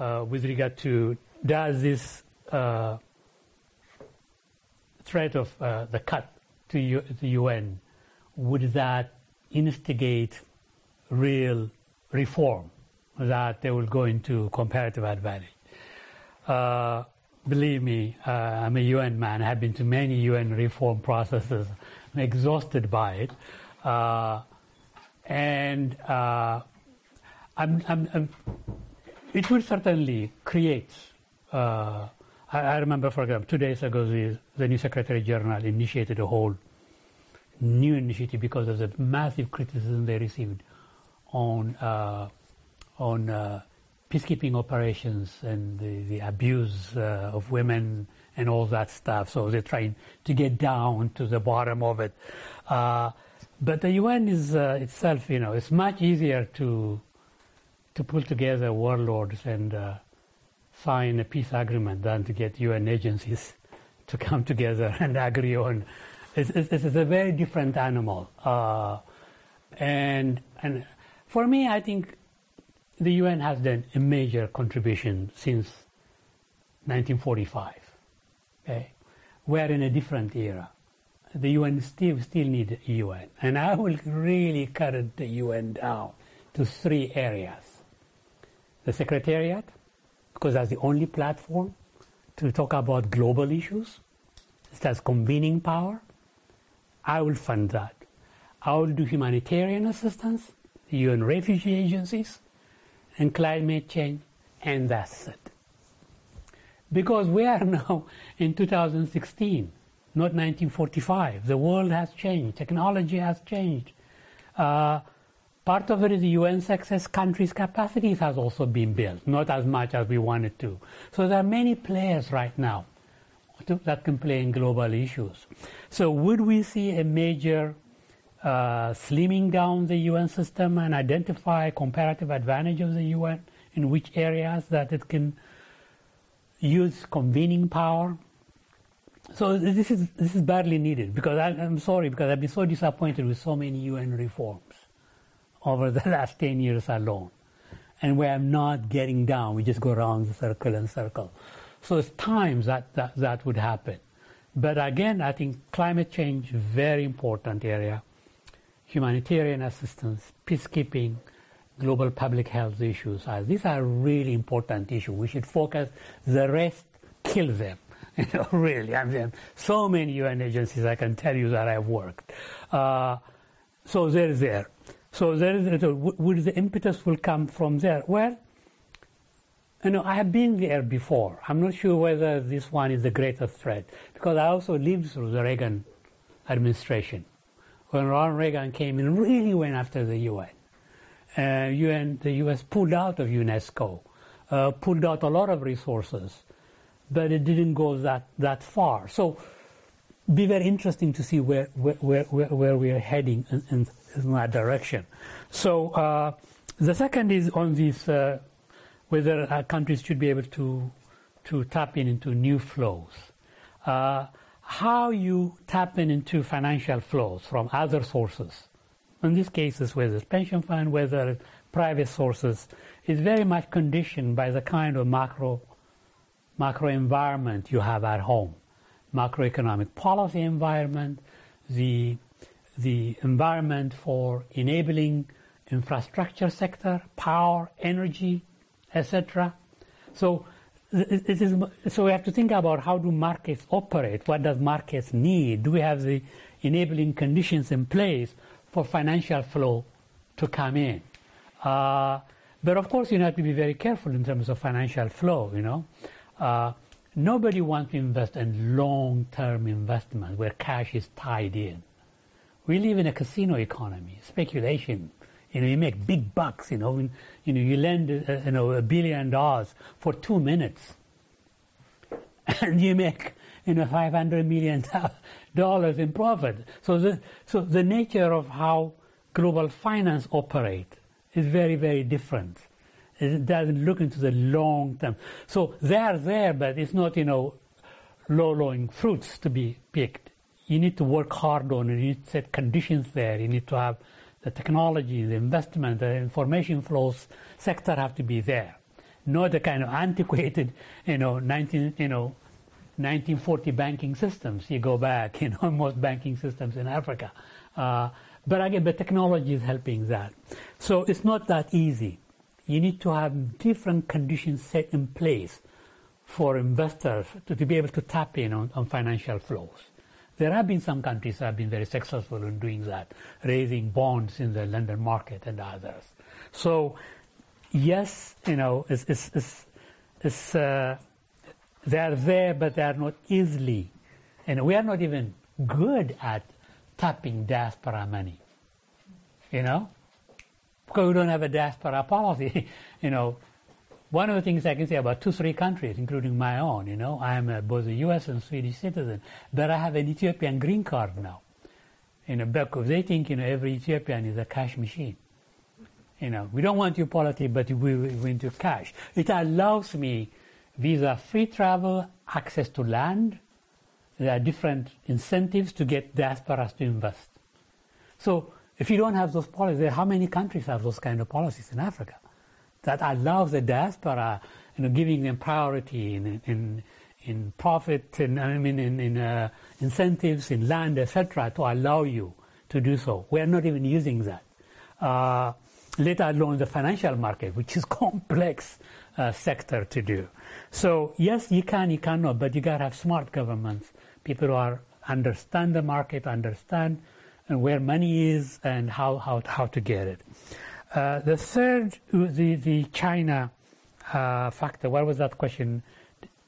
uh, with regard to does this uh, threat of uh, the cut to U- the UN, would that instigate real reform that they will go into comparative advantage? Uh, believe me, uh, I'm a UN man. I've been to many UN reform processes. I'm exhausted by it. Uh, and uh, I'm, I'm, I'm, it will certainly create uh, I, I remember, for example, two days ago, the, the new Secretary General initiated a whole new initiative because of the massive criticism they received on uh, on uh, peacekeeping operations and the, the abuse uh, of women and all that stuff. So they're trying to get down to the bottom of it. Uh, but the UN is uh, itself, you know, it's much easier to to pull together warlords and uh, sign a peace agreement than to get UN agencies to come together and agree on. It's, it's, it's a very different animal. Uh, and, and for me, I think the UN has done a major contribution since 1945. Okay? We're in a different era. The UN still, still need UN. And I will really cut the UN down to three areas. The Secretariat, because that's the only platform to talk about global issues. It has convening power. I will fund that. I will do humanitarian assistance, UN refugee agencies, and climate change, and that's it. Because we are now in 2016, not 1945. The world has changed, technology has changed. Uh, Part of it is the UN success countries' capacities has also been built, not as much as we wanted to. So there are many players right now that can play in global issues. So would we see a major uh, slimming down the UN system and identify comparative advantage of the UN in which areas that it can use convening power So this is this is badly needed because I, I'm sorry because I've been so disappointed with so many UN reforms over the last ten years alone, and we are not getting down. We just go around the circle and circle. So it's time that that, that would happen. But again, I think climate change very important area. Humanitarian assistance, peacekeeping, global public health issues. Uh, these are really important issues. We should focus. The rest, kill them. You know, really. I mean, so many UN agencies I can tell you that I've worked. Uh, so there is there. So there is so where the impetus will come from there. Well, you know, I have been there before. I'm not sure whether this one is the greatest threat because I also lived through the Reagan administration. When Ronald Reagan came in, really went after the UN. Uh, UN, the US pulled out of UNESCO, uh, pulled out a lot of resources, but it didn't go that, that far. So, be very interesting to see where where, where, where we are heading in, in, in that direction. So, uh, the second is on this uh, whether countries should be able to to tap in into new flows. Uh, how you tap in into financial flows from other sources in these cases, whether it's pension fund, whether it's private sources, is very much conditioned by the kind of macro macro environment you have at home, macroeconomic policy environment, the the environment for enabling infrastructure sector, power, energy, etc. So it is, so we have to think about how do markets operate? What does markets need? Do we have the enabling conditions in place for financial flow to come in. Uh, but of course, you have to be very careful in terms of financial flow. You know, uh, nobody wants to invest in long-term investment where cash is tied in. We live in a casino economy, speculation. You know, you make big bucks. You know, you know, you lend uh, you know a billion dollars for two minutes, and you make you know, 500 million dollars in profit. So the, so the nature of how global finance operate is very, very different. It doesn't look into the long term. So they are there, but it's not, you know, low-lying fruits to be picked. You need to work hard on it. You need to set conditions there. You need to have the technology, the investment, the information flows sector have to be there. Not the kind of antiquated, you know, 19, you know, 1940 banking systems. You go back, you know, most banking systems in Africa. Uh, but again, the technology is helping that. So it's not that easy. You need to have different conditions set in place for investors to, to be able to tap in on, on financial flows. There have been some countries that have been very successful in doing that, raising bonds in the London market and others. So, yes, you know, it's, it's, it's, it's uh, they are there, but they are not easily. And we are not even good at tapping diaspora money. You know? Because we don't have a diaspora policy. you know, one of the things I can say about two, three countries, including my own, you know, I am a, both a U.S. and Swedish citizen, but I have an Ethiopian green card now. You know, because they think, you know, every Ethiopian is a cash machine. You know, we don't want your politics, but we, want your cash. It allows me visa-free travel, access to land. There are different incentives to get diasporas to invest. So if you don't have those policies, how many countries have those kind of policies in Africa that allows the diaspora, you know, giving them priority in, in, in profit and I mean in, in uh, incentives in land, etc., to allow you to do so. We are not even using that. Uh, let alone the financial market, which is complex uh, sector to do. So yes, you can, you cannot, but you got to have smart governments, people who are understand the market, understand and where money is and how, how, how to get it. Uh, the third, the, the China uh, factor, what was that question?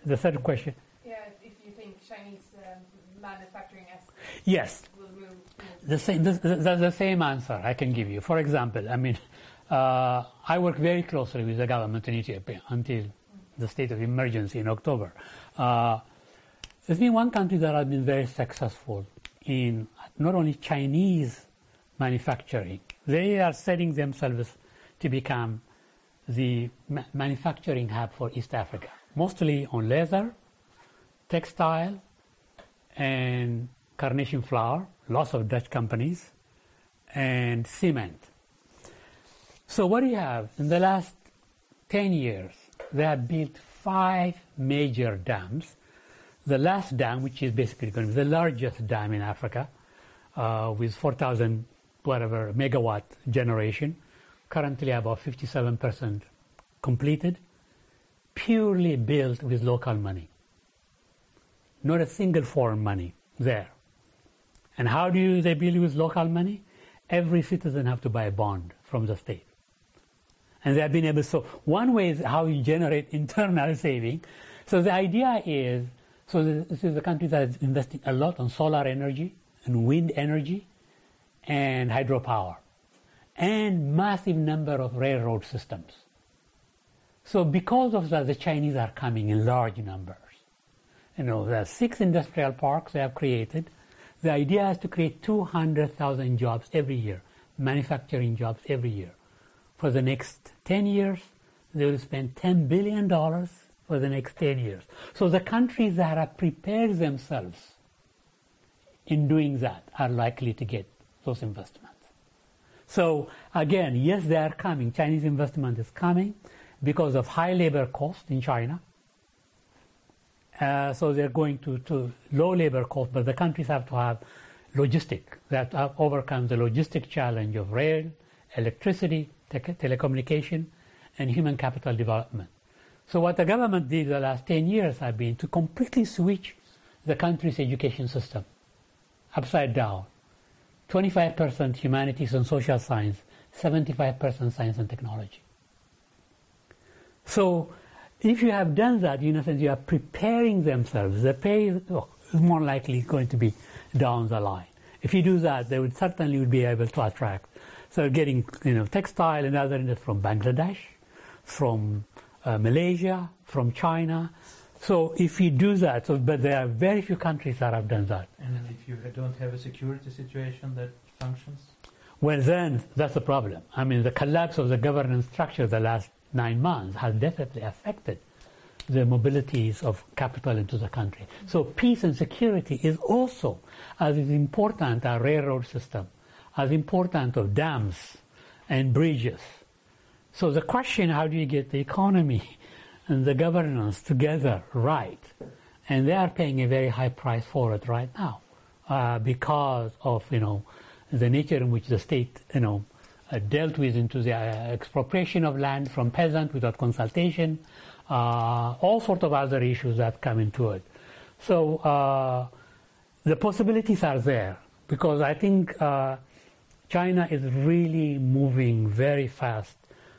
The third question?
Yeah, if you think Chinese um, manufacturing as
Yes.
Will
the same, the, the, the, same answer I can give you. For example, I mean, uh, I work very closely with the government in Ethiopia until the state of emergency in October. Uh, there's been one country that has been very successful in not only Chinese manufacturing, they are setting themselves to become the ma- manufacturing hub for East Africa, mostly on leather, textile, and carnation flower, lots of Dutch companies, and cement. So what do you have? In the last 10 years, they have built five major dams. The last dam, which is basically going to be the largest dam in Africa, uh, with 4,000 whatever megawatt generation, currently about 57% completed, purely built with local money. Not a single foreign money there. And how do they build with local money? Every citizen have to buy a bond from the state. And they have been able, so one way is how you generate internal saving. So the idea is, so this is a country that is investing a lot on solar energy and wind energy and hydropower and massive number of railroad systems. So because of that, the Chinese are coming in large numbers. You know, there are six industrial parks they have created. The idea is to create 200,000 jobs every year, manufacturing jobs every year. For the next 10 years, they will spend $10 billion for the next 10 years. So the countries that have prepared themselves in doing that are likely to get those investments. So again, yes, they are coming. Chinese investment is coming because of high labor cost in China. Uh, so they're going to, to low labor cost, but the countries have to have logistic that have overcome the logistic challenge of rail, electricity, te- telecommunication, and human capital development. So what the government did the last 10 years have been to completely switch the country's education system upside down. 25% humanities and social science, 75% science and technology. So if you have done that, in a sense, you are preparing themselves. The pay is, more likely going to be down the line. If you do that, they would certainly would be able to attract. So getting you know textile and other industries from Bangladesh, from uh, Malaysia, from China. So if you do that, so, but there are very few countries that have done that.
And if you don't have a security situation that functions?
Well, then that's the problem. I mean, the collapse of the governance structure the last nine months has definitely affected the mobilities of capital into the country. So peace and security is also as important a railroad system, as important of dams and bridges. So the question, how do you get the economy and the governance together right? And they are paying a very high price for it right now uh, because of, you know, the nature in which the state, you know, uh, dealt with into the uh, expropriation of land from peasants without consultation, uh, all sorts of other issues that come into it. So uh, the possibilities are there because I think uh, China is really moving very fast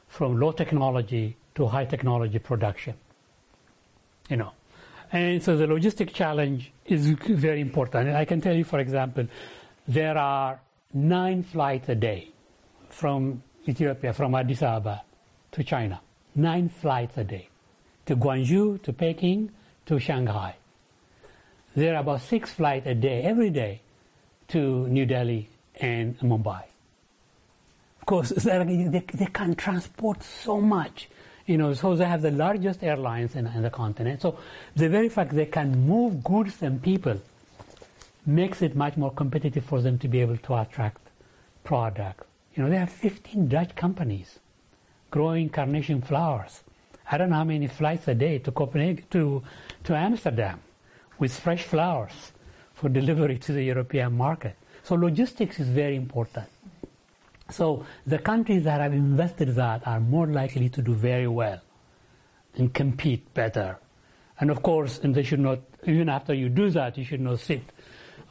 from low technology to high technology production. You know, and so the logistic challenge is very important. And I can tell you, for example, there are nine flights a day from Ethiopia, from Addis Ababa to China. Nine flights a day. To Guangzhou, to Peking, to Shanghai. There are about six flights a day, every day, to New Delhi and Mumbai. Of course, they, they can transport so much. You know, so they have the largest airlines in, in the continent. So the very fact they can move goods and people makes it much more competitive for them to be able to attract product. You know, they have 15 Dutch companies growing carnation flowers. I don't know how many flights a day to Copenhagen, to, to Amsterdam with fresh flowers for delivery to the European market. So logistics is very important. So the countries that have invested that are more likely to do very well and compete better. And of course, and they should not, even after you do that, you should not sit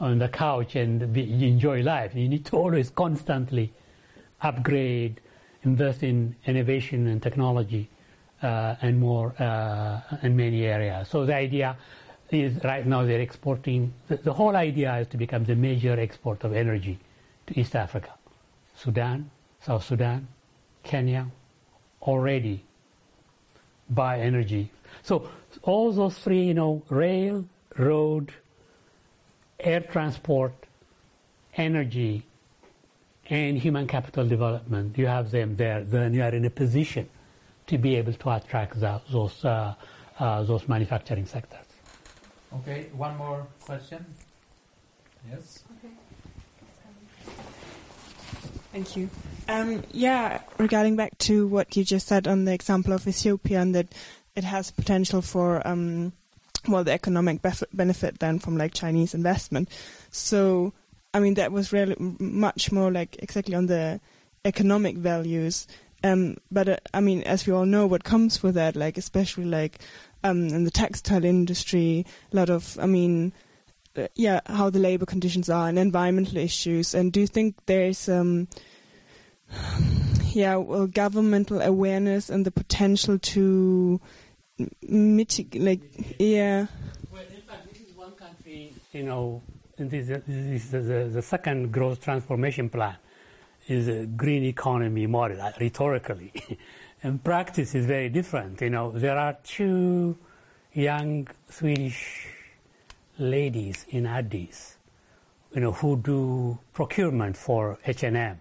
on the couch and be, enjoy life. You need to always constantly upgrade, invest in innovation and technology, uh, and more uh, in many areas. So the idea is right now they're exporting. The, the whole idea is to become the major export of energy to East Africa, Sudan, South Sudan, Kenya, already buy energy. So all those three, you know, rail, road, air transport, energy, and human capital development, you have them there, then you are in a position to be able to attract the, those, uh, uh, those manufacturing sectors.
Okay, one more question. Yes.
Thank you. Um, yeah, regarding back to what you just said on the example of Ethiopia, and that it has potential for um, well the economic bef- benefit then from like Chinese investment. So, I mean, that was really much more like exactly on the economic values. Um, but uh, I mean, as we all know, what comes with that, like especially like um, in the textile industry, a lot of, I mean, yeah, how the labor conditions are and environmental issues. And do you think there's um, yeah, well, governmental awareness and the potential to mitigate, like, yeah.
Well, in fact, this is one country, you know, and this, this is the, the, the second growth transformation plan is a green economy model, uh, rhetorically. and practice, is very different. You know, there are two young Swedish ladies in Addis, you know, who do procurement for H&M.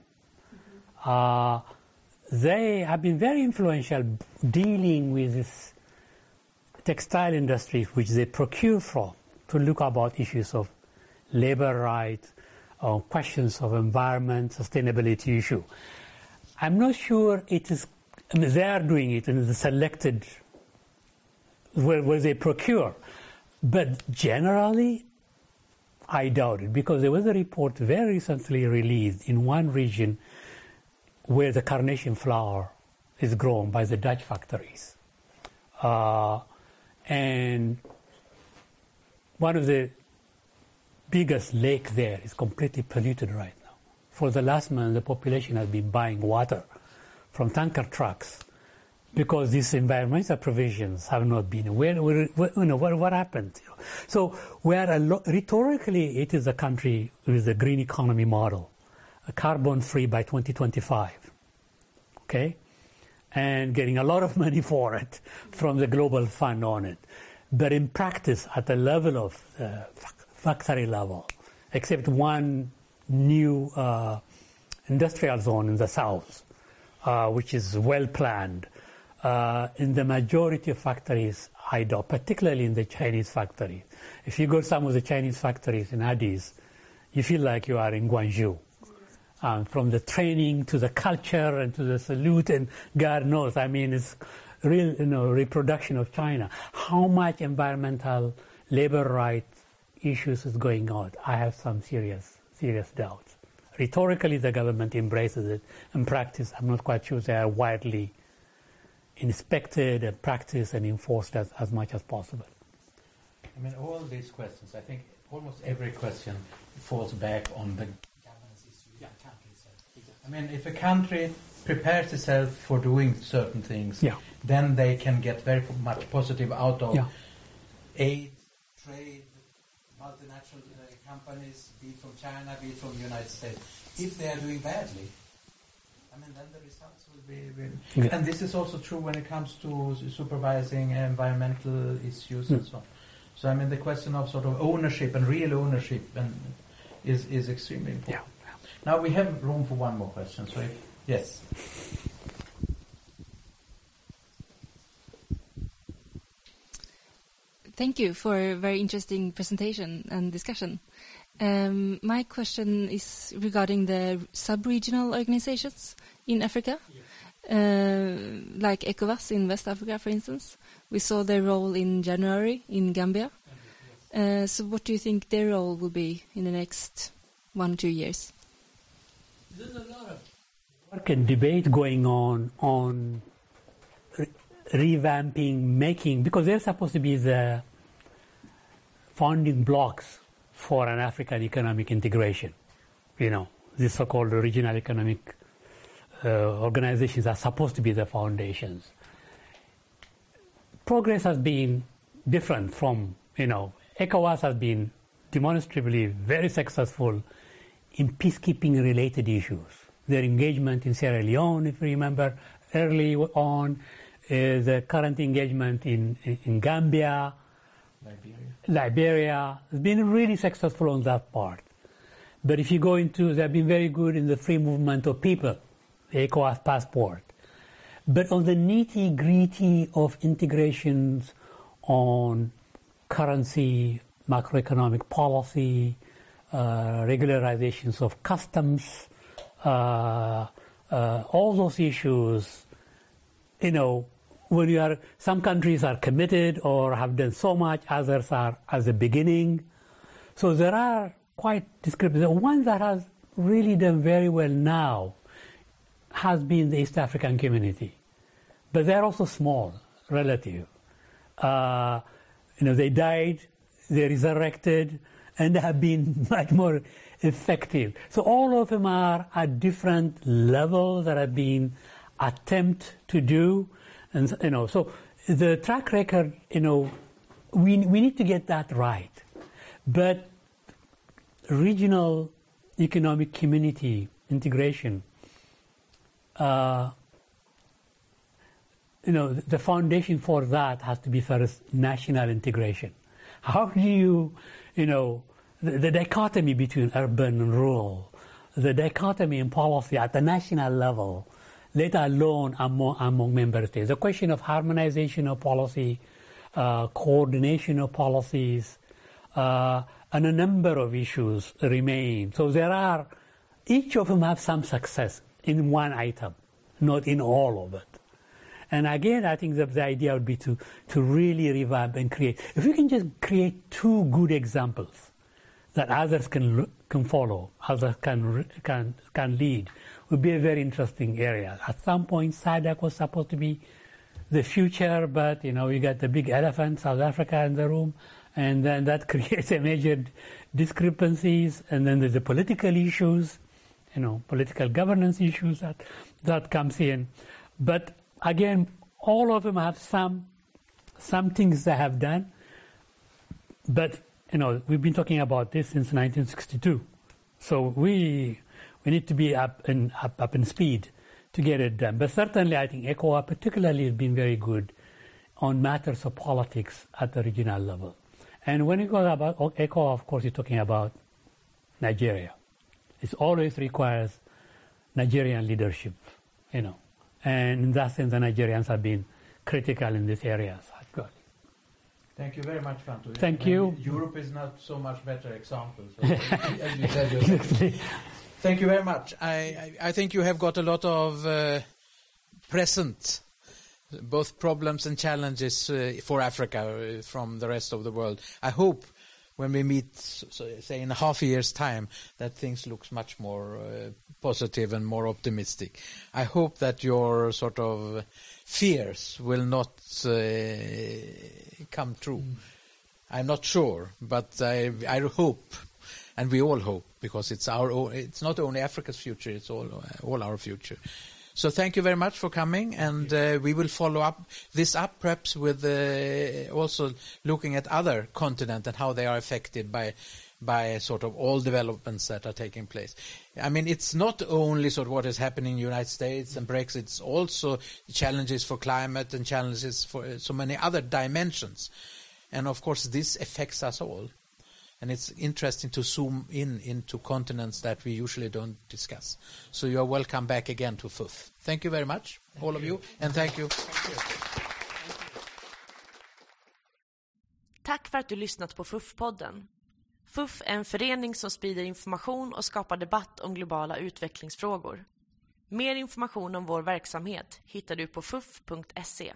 Uh, they have been very influential dealing with this textile industry which they procure from to look about issues of labor rights or questions of environment, sustainability issue. I'm not sure it is, I mean, they are doing it in the selected where, where they procure. But generally, I doubt it because there was a report very recently released in one region where the carnation flower is grown by the Dutch factories. Uh, and one of the biggest lake there is completely polluted right now. For the last month, the population has been buying water from tanker trucks because these environmental provisions have not been. Where, where, where you know, what, what happened? So, where lo- rhetorically it is a country with a green economy model, carbon free by 2025, okay, and getting a lot of money for it from the global fund on it. But in practice, at the level of the factory level, except one new uh, industrial zone in the south, uh, which is well planned. Uh, in the majority of factories, I do, particularly in the Chinese factories. If you go to some of the Chinese factories in Addis, you feel like you are in Guangzhou. Um, from the training to the culture and to the salute and God knows, I mean, it's real, you know, reproduction of China. How much environmental labor rights issues is going on? I have some serious, serious doubts. Rhetorically, the government embraces it. In practice, I'm not quite sure they are widely inspected and practiced and enforced as, as much as possible.
I mean, all these questions, I think almost every question falls back on the governance issue. I mean, if a country prepares itself for doing certain things,
Yeah.
then they can get very much positive out of
Yeah.
aid, trade, multinational uh, companies, be it from China, be it from the United States. If they are doing badly, I mean, then the results will be. will-
Yeah.
And this is also true when it comes to supervising environmental issues and
Mm.
so on. So, I mean, the question of sort of ownership and real ownership and is, is extremely important.
Yeah.
Now we have room for one more question. So, if, yes.
Thank you for a very interesting presentation and discussion. Um, my question is regarding the sub-regional organizations in Africa, uh, like ECOWAS in West Africa, for instance. We saw their role in January in Gambia. Uh, so, what do you think their role will be in the next one two years?
There's a lot of work and debate going on on re- revamping, making, because they're supposed to be the founding blocks for an African economic integration. You know, these so-called regional economic uh, organizations are supposed to be the foundations. Progress has been different from, you know, ECOWAS has been demonstrably very successful in peacekeeping related issues. Their engagement in Sierra Leone, if you remember, early on, uh, the current engagement in, in, Gambia,
Liberia.
Liberia, has been really successful on that part. But if you go into, they've been very good in the free movement of people, the ECOWAS passport. But on the nitty gritty of integrations on currency, macroeconomic policy, uh, regularizations of customs, uh, uh, all those issues, you know, when you are, some countries are committed or have done so much, others are at the beginning. So there are quite discrepancies. The one that has really done very well now has been the East African community. But they're also small, relative. Uh, you know, they died, they resurrected, and they have been much more effective. So all of them are at different levels that have been attempt to do, and you know, so the track record, you know, we we need to get that right, but regional economic community integration. Uh, you know, the foundation for that has to be first national integration. How do you, you know, the, the dichotomy between urban and rural, the dichotomy in policy at the national level, let alone among, among member states. The question of harmonization of policy, uh, coordination of policies, uh, and a number of issues remain. So there are, each of them have some success in one item, not in all of it. And again, I think that the idea would be to, to really revamp and create. If we can just create two good examples that others can, can follow, others can, can, can lead, would be a very interesting area. At some point, SADC was supposed to be the future, but you know, you got the big elephant, South Africa in the room, and then that creates a major discrepancies, and then there's the political issues, you know, political governance issues that, that comes in. But again, all of them have some some things they have done, but you know we've been talking about this since 1962, so we we need to be up in up, up in speed to get it done. But certainly, I think ECOWAS particularly has been very good on matters of politics at the regional level. And when you go about ECOWAS, of course, you're talking about Nigeria. It always requires Nigerian leadership, you know. And in that sense, the Nigerians have been critical in these areas.
Thank you very much, Fantu.
Thank you.
Europe is not so much better example, so as you said yourself. Thank you very much. I, I, I, think you have got a lot of uh, present, both problems and challenges uh, for Africa uh, from the rest of the world. I hope when we meet, so, say in a half a year's time, that things looks much more uh, positive and more optimistic. I hope that your sort of fears will not uh, come true. Mm. I'm not sure, but I, I hope, and we all hope, because it's our own, it's not only Africa's future, it's all all our future. So thank you very much for coming, and uh, we will follow up this up perhaps with uh, also looking at other continents and how they are affected by by sort of all developments that are taking place. I mean, it's not only sort of what is happening in the United States and Brexit, it's also challenges for climate and challenges for so many other dimensions. And of course, this affects us all. And it's interesting to zoom in into continents that we usually don't discuss. So you are welcome back again to FUF. Thank you very much, thank all you. of you, and thank you. Thank you.
Tack för att du lyssnat på FUF-podden. FUF är en förening som sprider information och skapar debatt om globala utvecklingsfrågor. Mer information om vår verksamhet hittar du på fuf.se.